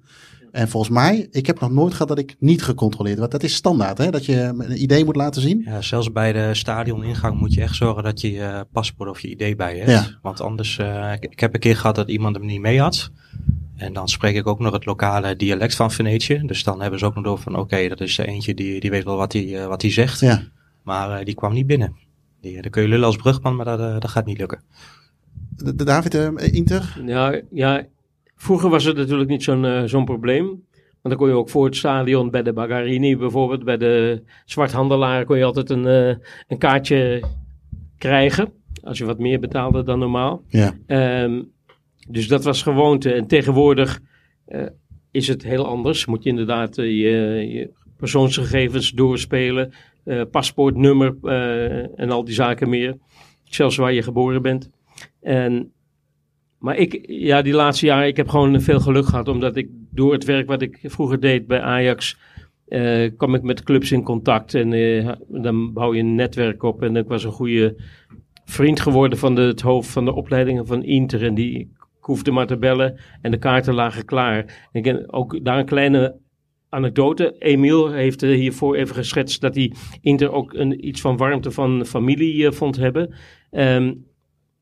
F: En volgens mij, ik heb nog nooit gehad dat ik niet gecontroleerd word. Dat is standaard, hè? Dat je een idee moet laten zien.
G: Ja, zelfs bij de stadioningang moet je echt zorgen dat je je paspoort of je ID bij je hebt.
F: Ja.
G: Want anders, eh, ik, ik heb een keer gehad dat iemand hem niet mee had. En dan spreek ik ook nog het lokale dialect van Venetië. Dus dan hebben ze ook nog door van, oké, dat is er eentje die, die weet wel wat hij, eh, wat hij zegt.
F: Ja.
G: Maar eh, die kwam niet binnen. Die, eh, dan kun je lullen als brugman, maar dat, eh, dat gaat niet lukken.
F: De, de David, Inter?
I: Ja, ja, vroeger was het natuurlijk niet zo'n zo'n probleem. Want dan kon je ook voor het stadion bij de Bagarini bijvoorbeeld, bij de zwarthandelaar, kon je altijd een, eh, een kaartje krijgen. Als je wat meer betaalde dan normaal.
F: Ja.
I: Ehm, dus dat was gewoonte. En tegenwoordig eh, is het heel anders. Moet je inderdaad eh, je, je persoonsgegevens doorspelen. eh, paspoortnummer en al die zaken meer. Zelfs waar je geboren bent. En, maar ik, ja, die laatste jaren, ik heb gewoon veel geluk gehad. Omdat ik door het werk wat ik vroeger deed bij Ajax, kwam ik met clubs in contact. En dan bouw je een netwerk op. En ik was een goede vriend geworden van het hoofd van de opleidingen van Inter. En die hoefde maar te bellen en de kaarten lagen klaar. Ik ken ook daar een kleine anekdote. Emiel heeft eh, hiervoor even geschetst dat hij Inter ook een, iets van warmte van familie eh, vond hebben. Ehm,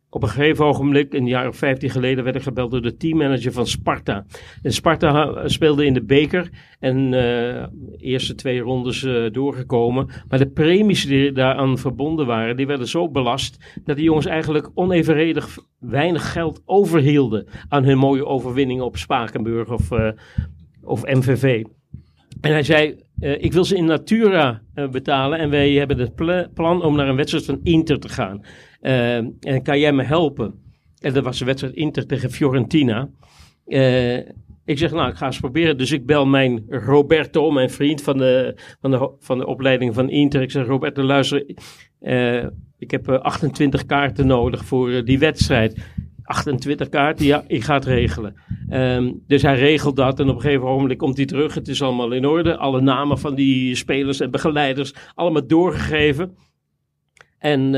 I: op een gegeven ogenblik, een jaar of vijftien geleden, werd ik gebeld door de teammanager van Sparta. En Sparta ha- speelde in de beker en eh eerste twee rondes eh, doorgekomen. Maar de premies die daaraan verbonden waren, die werden zo belast dat die jongens eigenlijk onevenredig weinig geld overhielden aan hun mooie overwinningen op Spakenburg of, eh, of MVV. En hij zei, eh, ik wil ze in Natura eh, betalen en wij hebben het pla- plan om naar een wedstrijd van Inter te gaan. Eh, en kan jij me helpen? En dat was de wedstrijd Inter tegen Fiorentina. Eh, ik zeg, nou, ik ga eens proberen. Dus ik bel mijn Roberto, mijn vriend van de, van de, van de opleiding van Inter. Ik zeg, Roberto, luister, eh, ik heb eh, 28 kaarten nodig voor die wedstrijd. 28 kaarten, ja, ik ga het regelen. Ehm, dus hij regelt dat en op een gegeven moment komt hij terug. Het is allemaal in orde. Alle namen van die spelers en begeleiders, allemaal doorgegeven. En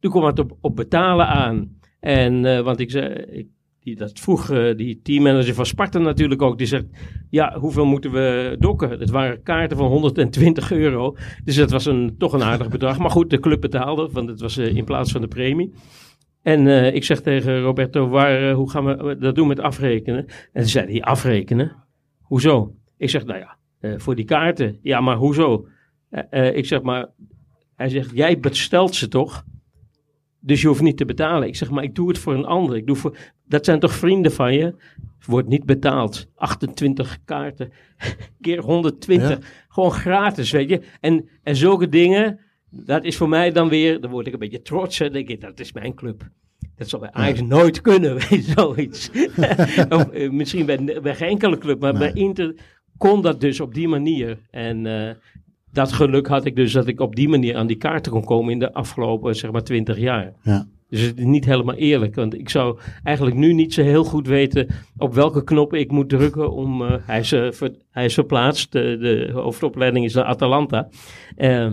I: toen kwam het op, op betalen aan. En, eh, want ik zei, ik, die, dat vroeg eh, die teammanager van Sparta natuurlijk ook. Die zegt, ja, hoeveel moeten we dokken? Het waren kaarten van 120 euro. Dus dat was een, toch een aardig bedrag. Maar goed, de club betaalde, want het was eh, in plaats van de premie. En ik zeg tegen Roberto, waar, hoe gaan we dat doen met afrekenen? En toen zei hij, afrekenen? Hoezo? Ik zeg, nou ja, voor die kaarten. Ja, maar hoezo? Ik zeg, maar, hij zegt, jij bestelt ze toch? Dus je hoeft niet te betalen. Ik zeg, maar ik doe het voor een ander. Ik doe voor, dat zijn toch vrienden van je? Wordt niet betaald. 28 kaarten, (laughs) keer 120.
F: Ja.
I: Gewoon gratis, weet je. En, en zulke dingen, dat is voor mij dan weer, dan word ik een beetje trots. Hè. Dan denk ik, dat is mijn club. Dat zal bij Ajax nooit kunnen, (laughs) weet je, zoiets. (laughs) of, eh, misschien bij, bij geen enkele club, maar bij Inter kon dat dus op die manier. En eh, dat geluk had ik dus dat ik op die manier aan die kaarten kon komen in de afgelopen, zeg maar, 20 jaar.
F: Ja.
I: Dus het is niet helemaal eerlijk, want ik zou eigenlijk nu niet zo heel goed weten op welke knop ik moet drukken om, eh, hij, is, eh, ver- hij is verplaatst, de, de hoofdopleiding is naar Atalanta. Ehm,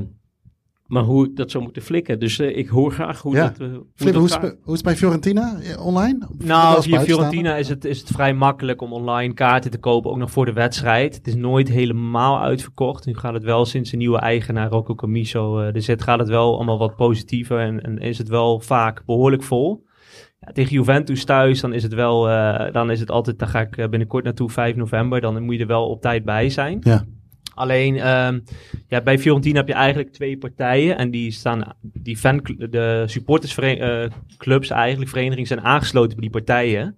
I: maar hoe ik dat zou moeten flikken. Dus eh, ik hoor graag hoe
F: Ja.
I: dat, eh, hoe
F: Flip,
I: dat
F: hoe is,
I: gaat.
F: het bij- hoe is het bij Fiorentina eh, online? Of
C: Nou, via? Fiorentina is het, is het vrij makkelijk om online kaarten te kopen, ook nog voor de wedstrijd. Het is nooit helemaal uitverkocht. Nu gaat het wel sinds de nieuwe eigenaar Rocco Camiso er zit, gaat het wel allemaal wat positiever en, en is het wel vaak behoorlijk vol. Ja, tegen Juventus thuis, dan is het wel, dan is het altijd, daar ga ik binnenkort naartoe, 5 november, dan moet je er wel op tijd bij zijn.
F: Ja.
C: Alleen, ehm, ja, bij Fiorentina heb je eigenlijk twee partijen. En die staan, die fan, de supportersclubs eigenlijk, verenigingen, zijn aangesloten bij die partijen.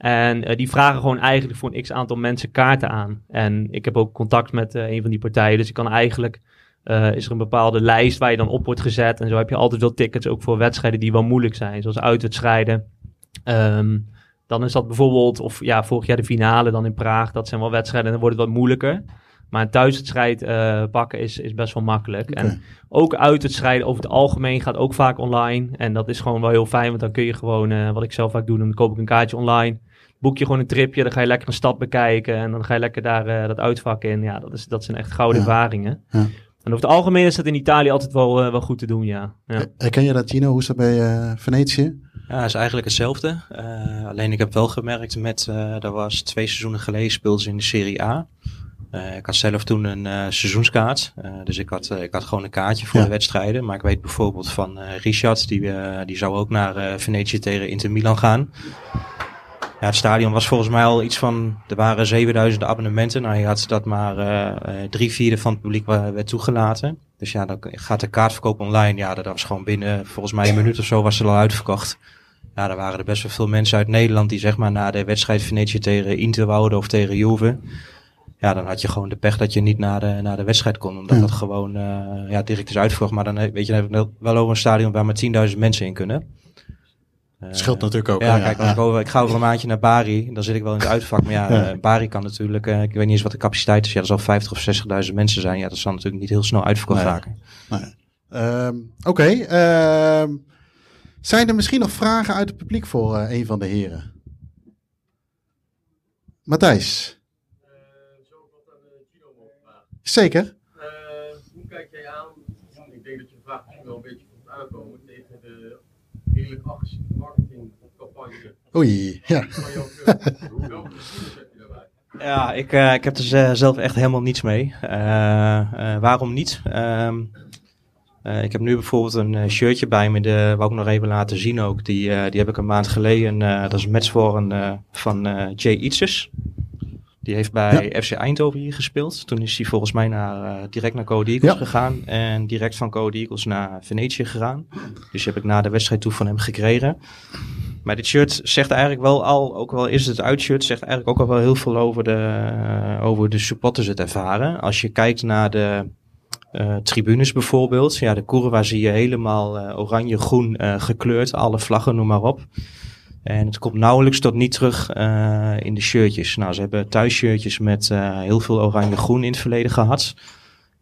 C: En eh, die vragen gewoon eigenlijk voor een x aantal mensen kaarten aan. En ik heb ook contact met eh, een van die partijen. Dus ik kan eigenlijk, eh, is er een bepaalde lijst waar je dan op wordt gezet. En zo heb je altijd wel tickets ook voor wedstrijden die wel moeilijk zijn. Zoals uitwedstrijden. Ehm, dan is dat bijvoorbeeld, of ja, vorig jaar de finale dan in Praag. Dat zijn wel wedstrijden en dan wordt het wat moeilijker. Maar een thuiswedstrijd eh, pakken is, is best wel makkelijk. En ook uitwedstrijden over het algemeen gaat ook vaak online. En dat is gewoon wel heel fijn, want dan kun je gewoon, eh, wat ik zelf vaak doe, dan koop ik een kaartje online. Boek je gewoon een tripje, dan ga je lekker een stad bekijken. En dan ga je lekker daar eh, dat uitvak in. Ja, dat, is, dat zijn echt gouden
F: Ja.
C: ervaringen.
F: Ja.
C: En over het algemeen is dat in Italië altijd wel, wel goed te doen, ja. ja.
F: Herken je dat, Gino? Hoe is dat bij eh, Venetië?
G: Ja, het is eigenlijk hetzelfde. Eh, alleen ik heb wel gemerkt met, eh dat was twee seizoenen geleden speelden ze in de Serie A. Eh, ik had zelf toen een eh, seizoenskaart. Eh, dus ik had, ik had gewoon een kaartje voor
F: Ja.
G: de wedstrijden. Maar ik weet bijvoorbeeld van Richard, die, die zou ook naar Venetië tegen Inter Milan gaan. Ja, het stadion was volgens mij al iets van, er waren 7000 abonnementen. Nou, je had dat maar drie vierde van het publiek werd toegelaten. Dus ja, dan gaat de kaartverkoop online. Ja, dat was gewoon binnen, volgens mij een minuut of zo was het al uitverkocht. Ja, er waren er best wel veel mensen uit Nederland die zeg maar na de wedstrijd Venetië tegen Inter wouden of tegen Juve. Ja, dan had je gewoon de pech dat je niet naar de, naar de wedstrijd kon. Omdat
F: Ja.
G: dat gewoon eh, ja, direct is uitverkocht. Maar dan eh, weet je, dan heb ik wel over een stadion waar maar 10.000 mensen in kunnen. Eh,
F: Scheelt natuurlijk ook.
G: ja, kijk, als Ik, over, ik ga over een maandje naar Bari, dan zit ik wel in het uitvak. Maar ja, (laughs)
F: Ja.
G: eh, Bari kan natuurlijk, eh, ik weet niet eens wat de capaciteit is. Ja, dat zal 50 of 60.000 mensen zijn. Ja, dat zal natuurlijk niet heel snel uitverkocht
F: Nee.
G: raken.
F: Ehm, Oké. ehm, zijn er misschien nog vragen uit het publiek voor eh, een van de heren? Matthijs. Zeker.
K: hoe kijk jij aan? Ik denk dat je vraag misschien wel een beetje komt aankomen tegen de redelijk agressieve marketingcampagne
F: Oei, ja.
K: Welke heb je daarbij?
G: Ja, ik, eh, ik heb er ze- zelf echt helemaal niets mee. Eh, eh, waarom niet? Ehm, eh, ik heb nu bijvoorbeeld een eh, shirtje bij me, de, wou ik nog even laten zien ook. Die, eh, die heb ik een maand geleden, eh, dat is een match voor een, eh, van eh, Jay Itzes. Die heeft bij FC Eindhoven hier gespeeld. Toen is hij volgens mij naar, eh, direct naar Code Eagles
F: Ja.
G: gegaan. En direct van Code Eagles naar Venetië gegaan. Dus heb ik na de wedstrijd toe van hem gekregen. Maar dit shirt zegt eigenlijk wel al, ook wel is het het uitshirt, zegt eigenlijk ook al wel heel veel over de, eh, over de supporters het ervaren. Als je kijkt naar de eh, tribunes bijvoorbeeld, ja, de Kurwa zie je helemaal oranje-groen gekleurd, alle vlaggen, noem maar op. En het komt nauwelijks tot niet terug eh, in de shirtjes. Nou, ze hebben thuisshirtjes met eh, heel veel oranje-groen in het verleden gehad.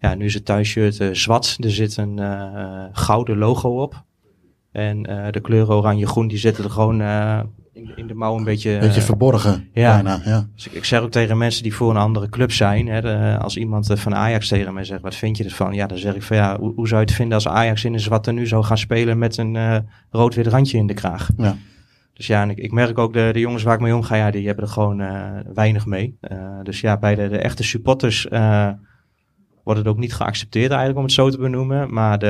G: Ja, nu is het thuisshirt eh, zwart. Er zit een gouden logo op. En de kleuren oranje-groen die zitten er gewoon in, in de mouw een beetje...
F: Beetje verborgen.
G: ja.
F: Bijna, ja.
G: Dus ik, ik zeg ook tegen mensen die voor een andere club zijn. Hè, de- als iemand van Ajax tegen mij zegt, wat vind je ervan? Ja, dan zeg ik van ja, hoe, hoe zou je het vinden als Ajax in een zwart nu zou gaan spelen met een rood-wit randje in de kraag?
F: Ja.
G: Dus ja, ik, merk ook de, de jongens waar ik mee omga, ja, die hebben er gewoon eh, weinig mee. Eh, dus ja, bij de, de echte supporters eh, wordt het ook niet geaccepteerd eigenlijk om het zo te benoemen. Maar de,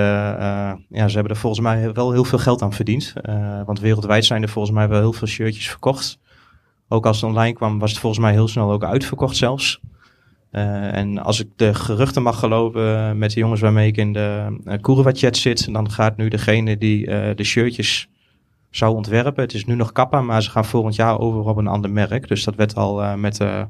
G: ja, ze hebben er volgens mij wel heel veel geld aan verdiend. Want wereldwijd zijn er volgens mij wel heel veel shirtjes verkocht. Ook als het online kwam, was het volgens mij heel snel ook uitverkocht zelfs. En als ik de geruchten mag geloven met de jongens waarmee ik in de uh, Kurwa-chat zit, dan gaat nu degene die de shirtjes zou ontwerpen. Het is nu nog Kappa, maar ze gaan volgend jaar over op een ander merk. Dus dat werd al eh, met... eh,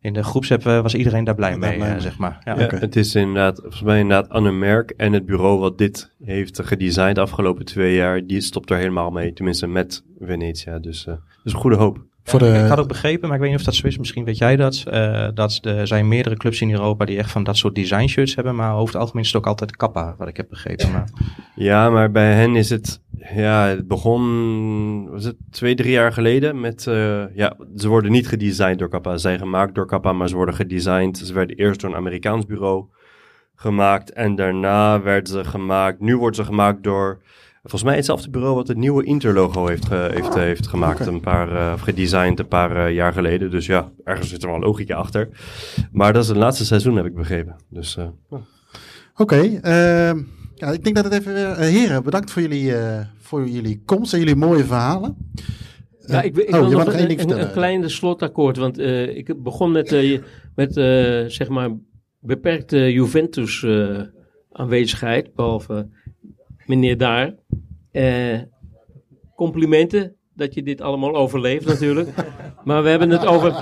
G: in de groepsapp eh, was iedereen daar blij mee, zeg maar. Ja.
H: Ja, Het is inderdaad, volgens mij inderdaad Anne Merk en het bureau wat dit heeft gedesigned de afgelopen twee jaar, die stopt er helemaal mee. Tenminste met Venetia. Dus, eh dus een goede hoop.
F: Voor de,
G: Ik had ook begrepen, maar ik weet niet of dat zo is. Misschien weet jij dat. eh, dat er zijn meerdere clubs in Europa die echt van dat soort design shirts hebben. Maar over het algemeen is het ook altijd Kappa, wat ik heb begrepen. Maar,
H: Ja, maar bij hen is het, ja, het begon, was het twee, drie jaar geleden met, eh, ja, ze worden niet gedesigned door Kappa. Ze zijn gemaakt door Kappa, maar ze worden gedesigned. Ze werden eerst door een Amerikaans bureau gemaakt en daarna werden ze gemaakt, nu worden ze gemaakt door, volgens mij hetzelfde bureau wat het nieuwe Interlogo heeft, ge- heeft, heeft gemaakt,
F: Oké.
H: een paar, eh, of gedesigned een paar eh, jaar geleden. Dus ja, ergens zit er wel logica achter. Maar dat is het laatste seizoen, heb ik begrepen. Dus, eh,
F: Oké, ehm, ja, ik denk dat het even weer... heren, bedankt voor jullie, eh, voor jullie komst en jullie mooie verhalen.
I: Ja, ik, ik
F: oh,
I: wil
F: je
I: nog een,
F: ding
I: een, een klein slotakkoord. Want eh, ik begon met, eh, met eh, zeg maar beperkte Juventus eh, aanwezigheid. Behalve meneer Daar. Eh, complimenten dat je dit allemaal overleeft natuurlijk. (laughs) maar we hebben het over...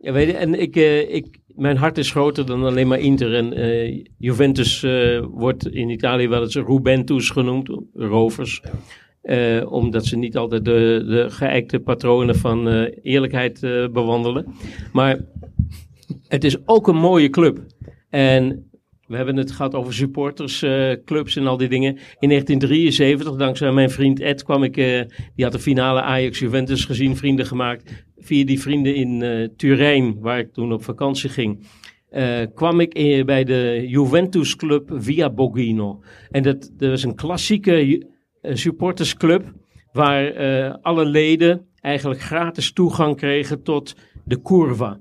I: Ja, weet je, en ik, eh, ik, mijn hart is groter dan alleen maar Inter. En eh, Juventus wordt in Italië wel eens Rubentus genoemd, rovers. Omdat ze niet altijd de, de geëikte patronen van eerlijkheid bewandelen. Maar het is ook een mooie club. En we hebben het gehad over supportersclubs en al die dingen. In 1973, dankzij mijn vriend Ed, kwam ik. eh, die had de finale Ajax-Juventus gezien, vrienden gemaakt. Via die vrienden in eh, Turijn, waar ik toen op vakantie ging. eh, kwam ik in- bij de Juventus Club Via Bogino. En dat, dat was een klassieke eh, supportersclub. Waar eh, alle leden eigenlijk gratis toegang kregen tot de curva.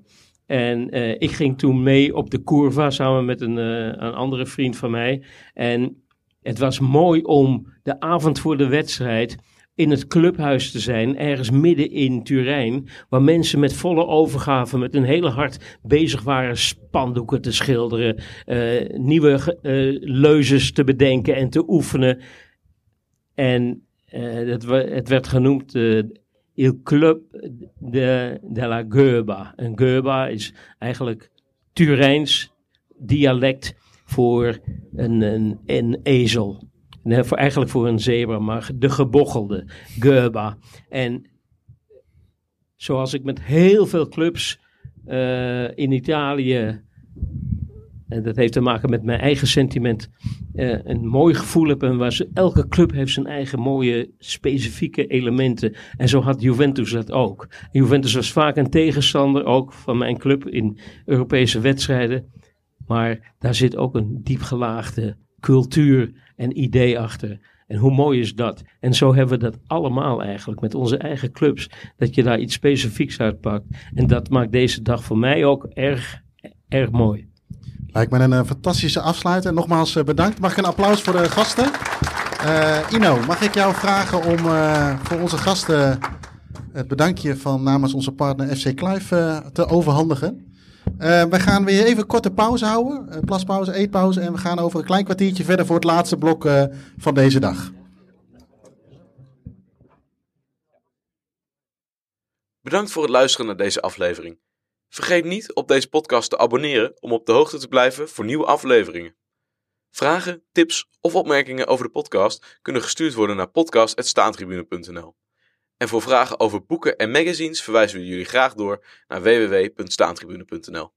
I: En eh, ik ging toen mee op de curva samen met een, eh, een andere vriend van mij. En het was mooi om de avond voor de wedstrijd in het clubhuis te zijn, ergens midden in Turijn, waar mensen met volle overgave, met hun hele hart bezig waren spandoeken te schilderen, eh, nieuwe leuzes te bedenken en te oefenen. En het, werd genoemd Il Club de, de la Goeba. En Goeba is eigenlijk Turijns dialect voor een, een, een ezel. Nee, voor, eigenlijk voor een zebra, maar de gebochelde Goeba. En zoals ik met heel veel clubs eh, in Italië, en dat heeft te maken met mijn eigen sentiment, eh, een mooi gevoel heb. En waar ze, elke club heeft zijn eigen mooie specifieke elementen. En zo had Juventus dat ook. Juventus was vaak een tegenstander, ook van mijn club in Europese wedstrijden. Maar daar zit ook een diepgelaagde cultuur en idee achter. En hoe mooi is dat? En zo hebben we dat allemaal eigenlijk met onze eigen clubs. Dat je daar iets specifieks uitpakt. En dat maakt deze dag voor mij ook erg, erg mooi.
F: Lijkt me een eh, fantastische afsluiter. Nogmaals eh, bedankt. Mag ik een applaus voor de gasten? Eh, Ino, mag ik jou vragen om voor onze gasten het bedankje van namens onze partner FC eh, te overhandigen? We gaan weer even korte pauze houden. plaspauze, eetpauze. En we gaan over een klein kwartiertje verder voor het laatste blok van deze dag.
E: Bedankt voor het luisteren naar deze aflevering. Vergeet niet op deze podcast te abonneren om op de hoogte te blijven voor nieuwe afleveringen. Vragen, tips of opmerkingen over de podcast kunnen gestuurd worden naar podcast.staantribune.nl. En voor vragen over boeken en magazines verwijzen we jullie graag door naar www.staantribune.nl.